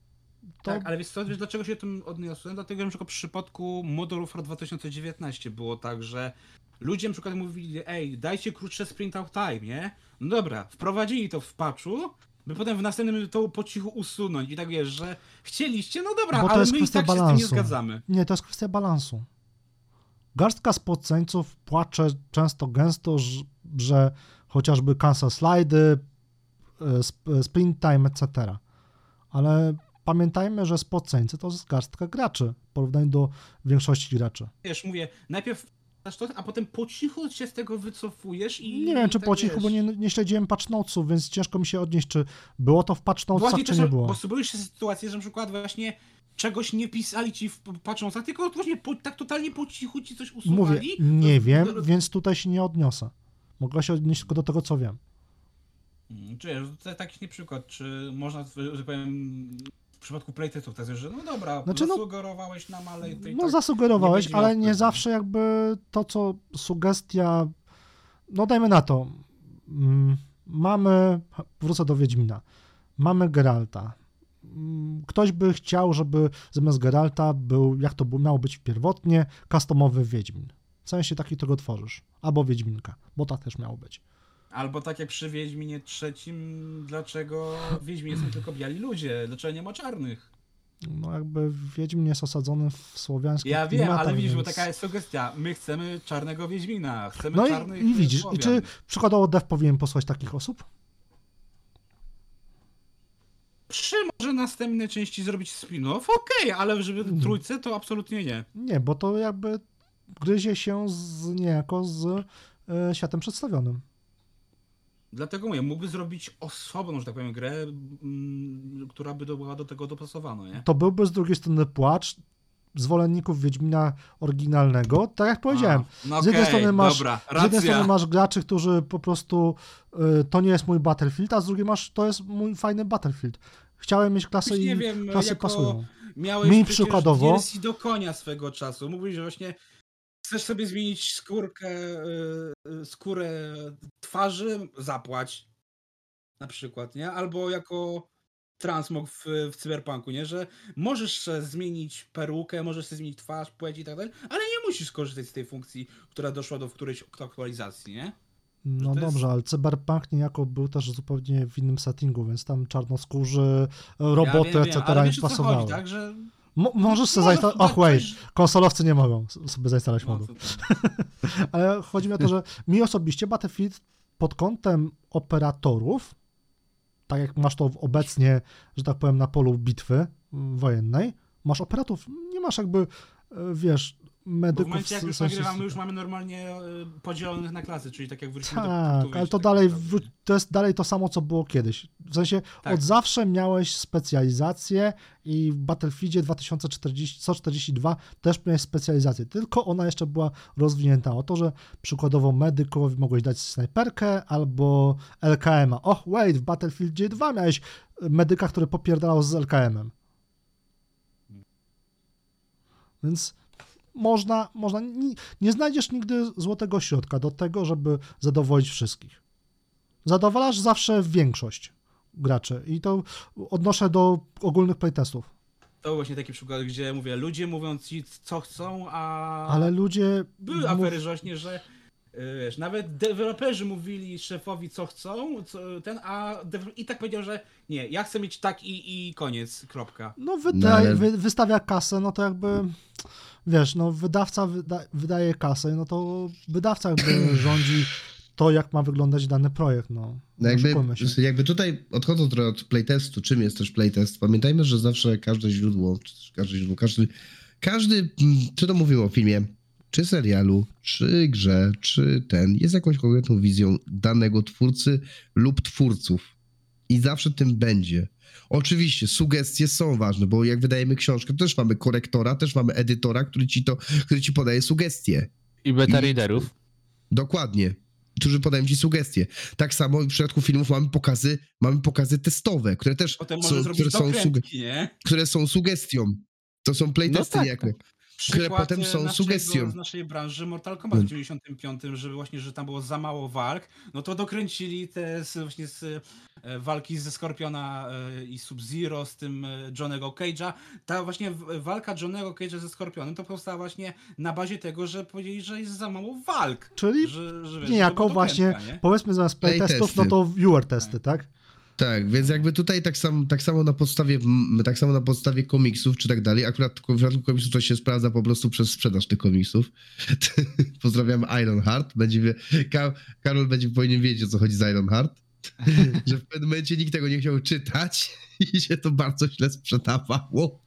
To Tak, ale wiesz co, wiesz dlaczego się tym odniosłem? Dlatego, że na w przypadku Modern Warfare 2019 było tak, że ludzie na przykład mówili, ej, dajcie krótsze sprint out time, nie? No dobra, wprowadzili to w patchu, by potem w następnym to po cichu usunąć i tak wiesz, że chcieliście, no dobra, Bo to ale jest my i tak się z tym nie balansu. zgadzamy. nie, to jest kwestia balansu. Garstka spoceńców płacze często gęsto, że chociażby cancel slidy, y, sp- sprint time, etc. Ale pamiętajmy, że spoceńcy to jest garstka graczy w porównaniu do większości graczy. Wiesz, mówię, najpierw a potem po cichu się z tego wycofujesz i... Nie wiem, czy tak po cichu, wiesz. bo nie, nie śledziłem patch notesów, więc ciężko mi się odnieść, czy było to w patch notesach, Właśnie czy nie było. bo były jeszcze sytuacje, że na przykład właśnie czegoś nie pisali ci w patrzącach, tylko właśnie po, tak totalnie po cichu ci coś usuwali. Mówię, To- nie wiem, to- więc tutaj się nie odniosę. Mogę się odnieść tylko do tego, co wiem. Mm, Czy wiesz, to taki nie przykład, czy można, że powiem, w przypadku playtestów tak że no dobra, Znaczy, no- zasugerowałeś nam, ale No tak zasugerowałeś, nie ale nie zawsze jakby to, co sugestia, no dajmy na to, mm, mamy, wrócę do Wiedźmina, mamy Geralta. Mm, Ktoś by chciał, żeby zamiast Geralta był, jak to miało być pierwotnie, customowy Wiedźmin. W sensie taki, którego tworzysz. Albo Wiedźminka, bo tak też miało być. Albo tak jak przy Wiedźminie trzecim, dlaczego w Wiedźminie są tylko biali ludzie, dlaczego nie ma czarnych? No jakby Wiedźmin jest osadzony w słowiańskich Ja wiem, klimatach, ale widzisz, bo więc- taka jest sugestia, my chcemy czarnego Wiedźmina, chcemy No czarnych i, i widzisz, i Słowian. czy przykładowo Dev powinien posłać takich osób? Przy może następnej części zrobić spin-off, okej, ale żeby Mhm. trójce to absolutnie nie. Nie, bo to jakby gryzie się z, niejako z e, światem przedstawionym. Dlatego mówię, mógłby zrobić osobną, że tak powiem, grę, mm, która by była do tego dopasowana, nie? To byłby z drugiej strony płacz, zwolenników Wiedźmina oryginalnego, tak jak powiedziałem, A, no z jednej strony masz, dobra, z jednej strony masz graczy, którzy po prostu y, to nie jest mój Battlefield, a z drugiej masz to jest mój fajny Battlefield. Chciałem mieć klasy Nie i wiem, klasy jako- pasują. Miałeś Mi przykładowo- DLC do konia swego czasu. Mówisz, że właśnie chcesz sobie zmienić skórkę, y, y, skórę twarzy, zapłać. Na przykład, nie? Albo jako transmog w, w cyberpunku, nie? Że możesz sobie zmienić perukę, możesz sobie zmienić twarz, płeć i tak dalej, ale nie musisz korzystać z tej funkcji, która doszła do którejś aktualizacji, nie? No to jest- dobrze, ale Cyberpunk niejako był też zupełnie w innym settingu, więc tam czarnoskórzy, roboty, ja wiem, etc. wiem, ale im wiesz, pasowały. chodzi, tak? Że Mo- możesz sobie Może zainstalować. Och, wait, konsolowcy nie mogą sobie zainstalować no, tam. [laughs] Ale chodzi mi o to, że mi osobiście Battlefield pod kątem operatorów, tak jak masz to obecnie, że tak powiem, na polu bitwy wojennej, masz operatorów, nie masz jakby, e, wiesz, Bo w medyków... momencie, jak już sensie- nagrywamy, już mamy normalnie y, podzielonych na klasy, czyli tak jak wrócimy do Tak, punktów ale to dalej, tak naprawdę. to jest dalej to samo, co było kiedyś. W sensie Tak. od zawsze miałeś specjalizację i w Battlefieldzie 2040, 142 też miałeś specjalizację, tylko ona jeszcze była rozwinięta o to, że przykładowo medykowi mogłeś dać snajperkę albo LKM-a. Och, wait, w Battlefieldzie 2 miałeś medyka, który popierdalał z LKM-em. Więc można, można nie, nie znajdziesz nigdy złotego środka do tego, żeby zadowolić wszystkich. Zadowalasz zawsze większość graczy i to odnoszę do ogólnych playtestów. To właśnie taki przykład, gdzie mówię, ludzie mówią ci co chcą, a Ale ludzie... były mów- afery żośnie, że wiesz, nawet deweloperzy mówili szefowi co chcą, co, ten, a i tak powiedział, że nie, ja chcę mieć tak i, i koniec, kropka. No, wyda- No, ale- wy, wystawia kasę, no to jakby... Wiesz, no wydawca wyda- wydaje kasę, no to wydawca jakby [clears throat] rządzi to, jak ma wyglądać dany projekt, no. No jakby, jakby tutaj odchodząc trochę od playtestu, czym jest też playtest, pamiętajmy, że zawsze każde źródło, każde źródło, każdy, każdy, mm, czy to mówimy o filmie, czy serialu, czy grze, czy ten, jest jakąś konkretną wizją danego twórcy lub twórców. I zawsze tym będzie. Oczywiście sugestie są ważne, bo jak wydajemy książkę, to też mamy korektora, też mamy edytora, który ci to, który ci podaje sugestie. I beta I- readerów. Dokładnie. Którzy podają ci sugestie. Tak samo w przypadku filmów mamy pokazy, mamy pokazy testowe, które też Potem są, które, są suge- które są sugestią. To są playtesty No tak, niejako. Przykład potem e, są naszego, sugestią. z naszej branży Mortal Kombat w 95, żeby właśnie, że tam było za mało walk, no to dokręcili te z, właśnie z e, walki ze Skorpiona e, i Sub-Zero z tym Johnego Cage'a. Ta właśnie walka Johnego Cage'a ze Skorpionem to powstała właśnie na bazie tego, że powiedzieli, że jest za mało walk. Czyli Że, że, niejako właśnie, nie? powiedzmy zamiast playtestów, no to viewer testy, tak? Tak, więc jakby tutaj tak, sam, tak samo na podstawie tak samo na podstawie komiksów czy tak dalej, akurat w przypadku komiksów to się sprawdza po prostu przez sprzedaż tych komiksów. [laughs] Pozdrawiam Ironheart. Będzie, wie- Ka Karol będzie powinien wiedzieć o co chodzi z Ironheart. [laughs] że w pewnym momencie nikt tego nie chciał czytać [laughs] i się to bardzo źle sprzedawało.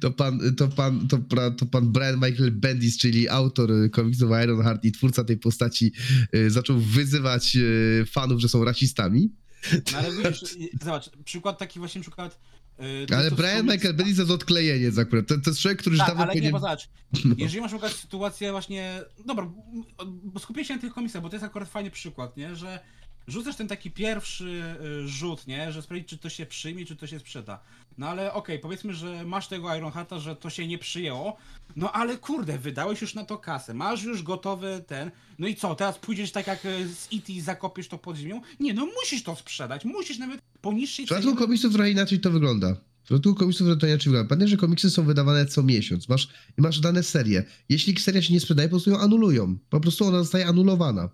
To pan, to pan, to, to pan Brian Michael Bendis, czyli autor komiksów Ironheart i twórca tej postaci, y, zaczął wyzywać y, fanów, że są rasistami. No ale widzisz, zobacz, przykład taki właśnie przykład. e, Ale Brian Michael Bendis to jest odklejeniec akurat. To, to jest człowiek, który już Tak, dawno ale nie, powinien... bo zobacz, No. jeżeli masz przykład sytuację właśnie, dobra, bo skupię się na tych komiksach, bo to jest akurat fajny przykład, nie, że rzucasz ten taki pierwszy y, rzut, nie, że sprawdzić, czy to się przyjmie, czy to się sprzeda. No ale okej, powiedzmy, że masz tego Ironhearta, że to się nie przyjęło, no ale kurde, wydałeś już na to kasę, masz już gotowy ten, no i co, teraz pójdziesz tak jak y, z E.T. zakopiesz to pod ziemią? Nie, no musisz to sprzedać, musisz nawet po niższej W przypadku cenie... komiksów trochę inaczej to wygląda. W przypadku komiksów to inaczej wygląda. Pamiętaj, że komiksy są wydawane co miesiąc. Masz, i masz dane serie. Jeśli seria się nie sprzedaje, po prostu ją anulują. Po prostu ona zostaje anulowana.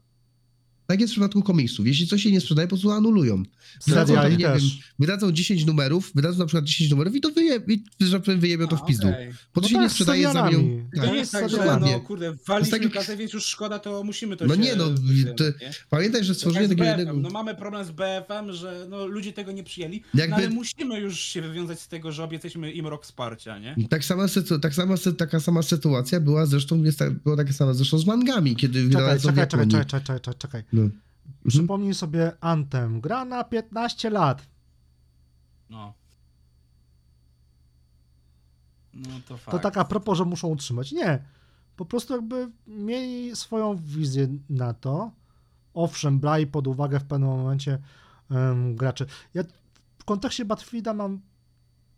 Tak jest w przypadku komiksów. Jeśli coś się nie sprzedaje, po prostu anulują. Wydadzą, tam, nie też. wiem, wydadzą 10 numerów, wydadzą na przykład 10 numerów i to wyje, i, że wyjebią to w pizdu. okej. Bo to No się tak, nie sprzedaje, zamienią... To Tak, nie jest tak, że dokładnie. no kurde, waliśmy taki- kasę, więc już szkoda, to musimy to No się nie, no, to- nie? Pamiętaj, że stworzenie takiego jednego... No mamy problem z BFM, że no, ludzie tego nie przyjęli, Jakby- no, ale musimy już się wywiązać z tego, że obiecaliśmy im rok wsparcia, nie? Tak sama, tak sama, taka sama sytuacja była zresztą, jest, tak- była taka sama zresztą z mangami, kiedy Czekaj, czekaj, czekaj, czekaj, czekaj, czekaj. No. Mhm. Przypomnij sobie Anthem. Gra na 15 lat. No. No to fakt. To tak a propos, że muszą utrzymać. Nie. Po prostu jakby mieli swoją wizję na to. Owszem, brali pod uwagę w pewnym momencie em, graczy. Ja w kontekście Battlefielda mam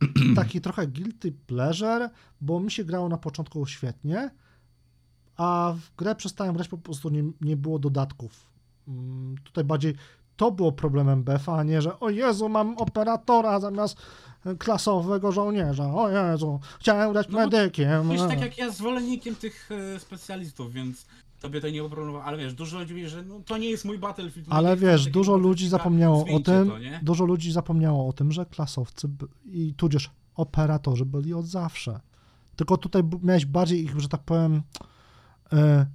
[clears throat] taki trochę guilty pleasure, bo mi się grało na początku świetnie, a w grę przestałem grać, po prostu nie, nie było dodatków. Mm, Tutaj bardziej to było problemem BF, a nie, że o Jezu, mam operatora zamiast klasowego żołnierza. O Jezu, chciałem grać No medykiem. Wiesz, tak jak ja zwolennikiem tych e, specjalistów, więc tobie to nie obroniło, ale wiesz, dużo ludzi mówi, że no, to nie jest mój Battlefield. nie Ale wiesz, dużo ludzi zapomniało o tym, To, dużo ludzi zapomniało o tym, że klasowcy i tudzież operatorzy byli od zawsze. Tylko tutaj miałeś bardziej ich, że tak powiem, e,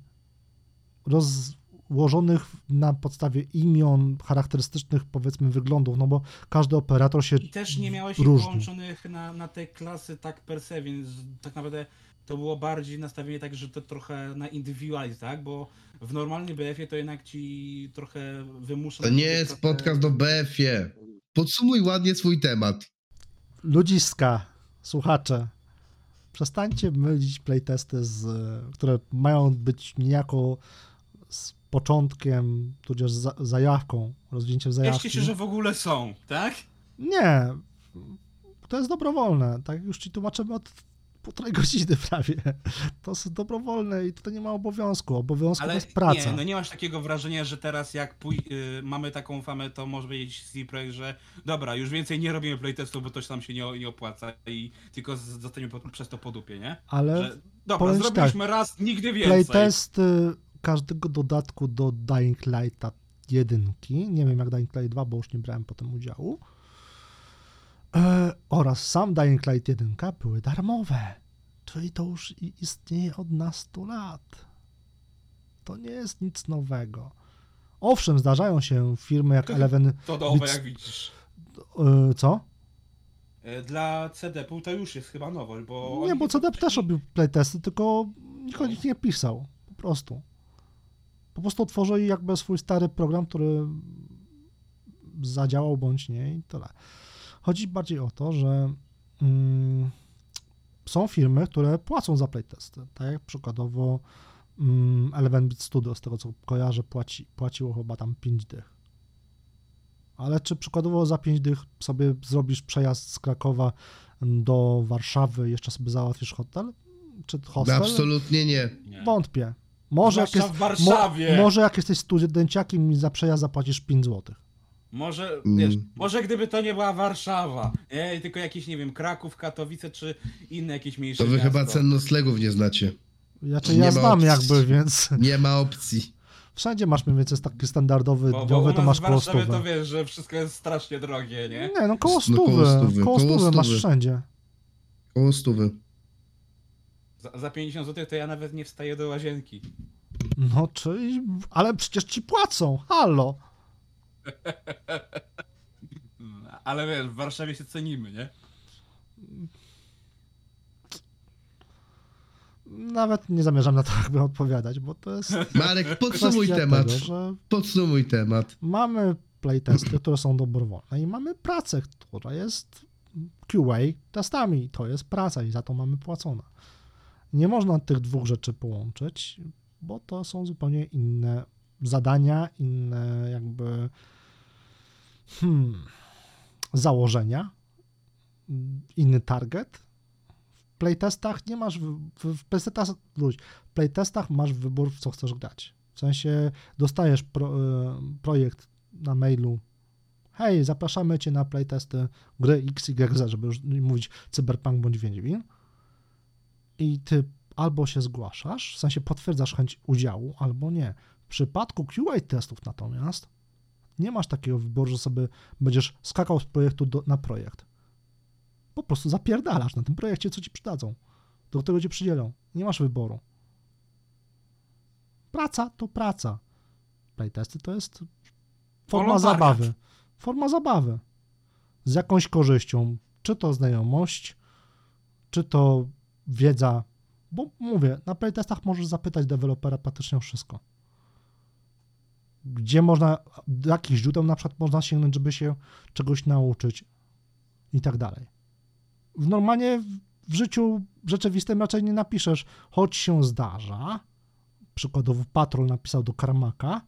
rozłożonych na podstawie imion, charakterystycznych powiedzmy wyglądów, no bo każdy operator się I też nie miałeś ich różni. połączonych na, na te klasy tak per se, więc tak naprawdę to było bardziej nastawienie tak, że to trochę na indywidualizm, tak? Bo w normalnym BF-ie to jednak ci trochę wymusza... To nie jest trochę- podcast o BF-ie. Podsumuj ładnie swój temat. ludziska, słuchacze, przestańcie mylić playtesty, z, które mają być niejako z początkiem, tudzież za, zajawką, rozwinięciem zajawki. Cieszcie się, że w ogóle są, tak? Nie, to jest dobrowolne, tak już ci tłumaczymy od półtorej [laughs] godziny prawie. To jest dobrowolne i to nie ma obowiązku, obowiązku to jest praca. nie, no nie masz takiego wrażenia, że teraz jak pój- y, mamy taką famę, to może powiedzieć CD Projekt, że dobra, już więcej nie robimy playtestów, bo to nam się nie, nie opłaca i tylko zostaniemy po, przez to po dupie, nie? Ale Że, dobra, ci zrobiliśmy raz, nigdy więcej. playtesty każdego dodatku do Dying Lighta jedynki, nie wiem jak Dying Light 2, bo już nie brałem potem udziału, e, oraz sam Dying Light 1 były darmowe. Czyli to już istnieje od nastu lat. To nie jest nic nowego. Owszem, zdarzają się firmy jak Eleven. To nowe, jak widzisz. e, co? E, Dla CD-pu to już jest chyba nowość, bo... Nie, bo CDEP też robił playtesty, tylko nikt o nich nie pisał. Po prostu. Po prostu otworzyli jakby swój stary program, który zadziałał bądź nie i tyle. Chodzi bardziej o to, że mm, są firmy, które płacą za playtesty. Tak jak przykładowo mm, Eleven Beat Studio, z tego co kojarzę, płaci, płaciło chyba tam 5 dych. Ale czy przykładowo za 5 dych sobie zrobisz przejazd z Krakowa do Warszawy, jeszcze sobie załatwisz hotel? Czy hostel? Absolutnie nie. Nie. Wątpię. Może jak, jest, w Warszawie. Mo, może jak jesteś studenciakiem i za przejazd zapłacisz 5 zł. Może, Mm. wiesz, może gdyby to nie była Warszawa, nie? tylko jakiś, nie wiem, Kraków, Katowice, czy inne jakieś mniejsze To wy miasto. chyba cen noclegów nie znacie. Znaczy Nie ja ma znam opcji. jakby, więc Nie ma opcji. wszędzie masz mniej więcej taki standardowy Bo, bo dniowy, u to masz koło Warszawie stówy. to wiesz, że wszystko jest strasznie drogie, nie? Nie, no koło No stówy, koło stówy, koło koło stówy masz stówy. wszędzie. Koło stówy. Za, za 50 zł to ja nawet nie wstaję do łazienki. No czyli, ale przecież ci płacą, halo. [laughs] Ale wiesz, w Warszawie się cenimy, nie? Nawet nie zamierzam na to jakby odpowiadać, bo to jest [laughs] Marek, podsumuj temat. tego, Podsumuj temat. mamy playtesty, które są dobrowolne i mamy pracę, która jest QA testami. To jest praca i za to mamy płacone. Nie można tych dwóch rzeczy połączyć, bo to są zupełnie inne zadania, inne jakby hmm, założenia, inny target. W playtestach nie masz, w, w, playtestach, wróć, w playtestach masz wybór, w co chcesz grać. W sensie dostajesz pro, e, projekt na mailu. Hej, zapraszamy cię na playtesty gry XYZ, żeby już mówić Cyberpunk bądź Wiedźmin. I ty albo się zgłaszasz, w sensie potwierdzasz chęć udziału, albo nie. W przypadku QA testów natomiast nie masz takiego wyboru, że sobie będziesz skakał z projektu do, na projekt. Po prostu zapierdalasz na tym projekcie, co ci przydadzą, do którego cię przydzielą. Nie masz wyboru. Praca to praca. Playtesty to jest forma zabawy. Forma zabawy. Z jakąś korzyścią. Czy to znajomość, czy to wiedza. Bo mówię, na playtestach możesz zapytać dewelopera praktycznie o wszystko. Gdzie można, do jakich źródeł na przykład można sięgnąć, żeby się czegoś nauczyć i tak dalej. Normalnie w życiu rzeczywistym raczej nie napiszesz, choć się zdarza. Przykładowo Patrol napisał do Karmaka,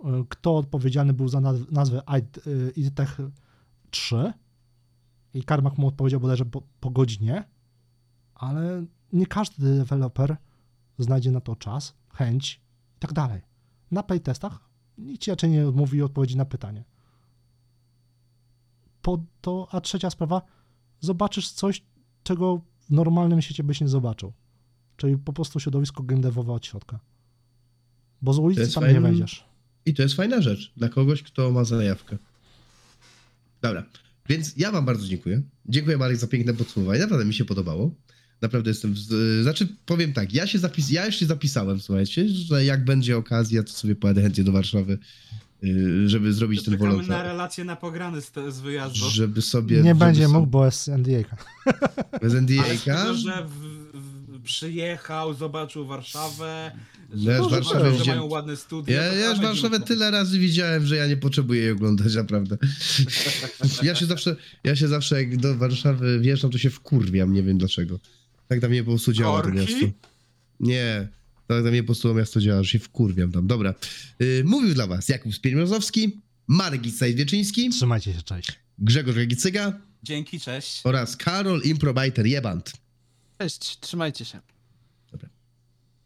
y, kto odpowiedzialny był za naz- nazwę ID- y, IDTech 3 i Karmak mu odpowiedział bodajże po, po godzinie, ale nie każdy deweloper znajdzie na to czas, chęć i tak dalej. Na playtestach nikt ci raczej nie odmówi odpowiedzi na pytanie. Po to, a trzecia sprawa, zobaczysz coś, czego w normalnym świecie byś nie zobaczył. Czyli po prostu środowisko game devowe od środka. Bo z ulicy tam nie fajny- wejdziesz. I to jest fajna rzecz dla kogoś, kto ma zajawkę. Dobra, więc ja wam bardzo dziękuję. Dziękuję Marek za piękne podsumowanie. Naprawdę mi się podobało. Naprawdę jestem. Z... Znaczy, powiem tak, ja się zapis... ja już się zapisałem, słuchajcie, że jak będzie okazja, to sobie pojadę chętnie do Warszawy, yy, żeby zrobić ten Czekamy na wolontariat. relacje na pograny z, te- z wyjazdu. Żeby sobie. Nie żeby będzie sobie... mógł, bo jest NDA. Bez NDA. że w, w, przyjechał, zobaczył Warszawę, Ja już że, Warszawę że mają ładne studia. Ja, ja już Warszawę tyle razy widziałem, że ja nie potrzebuję jej oglądać, naprawdę. [laughs] Ja się zawsze, ja się zawsze jak do Warszawy wjeżdżam, to się wkurwiam, nie wiem dlaczego. Tak dla mnie po prostu działa to miasto. Nie, tak dla mnie po prostu to miasto działa, że się wkurwiam tam. Dobra. Yy, mówił dla was Jakub Spielmazowski, Marek Gisaj-Wieczyński, Trzymajcie się, cześć. Grzegorz Regicyga Dzięki, cześć. oraz Karol Improbiter Jebant. Cześć, trzymajcie się.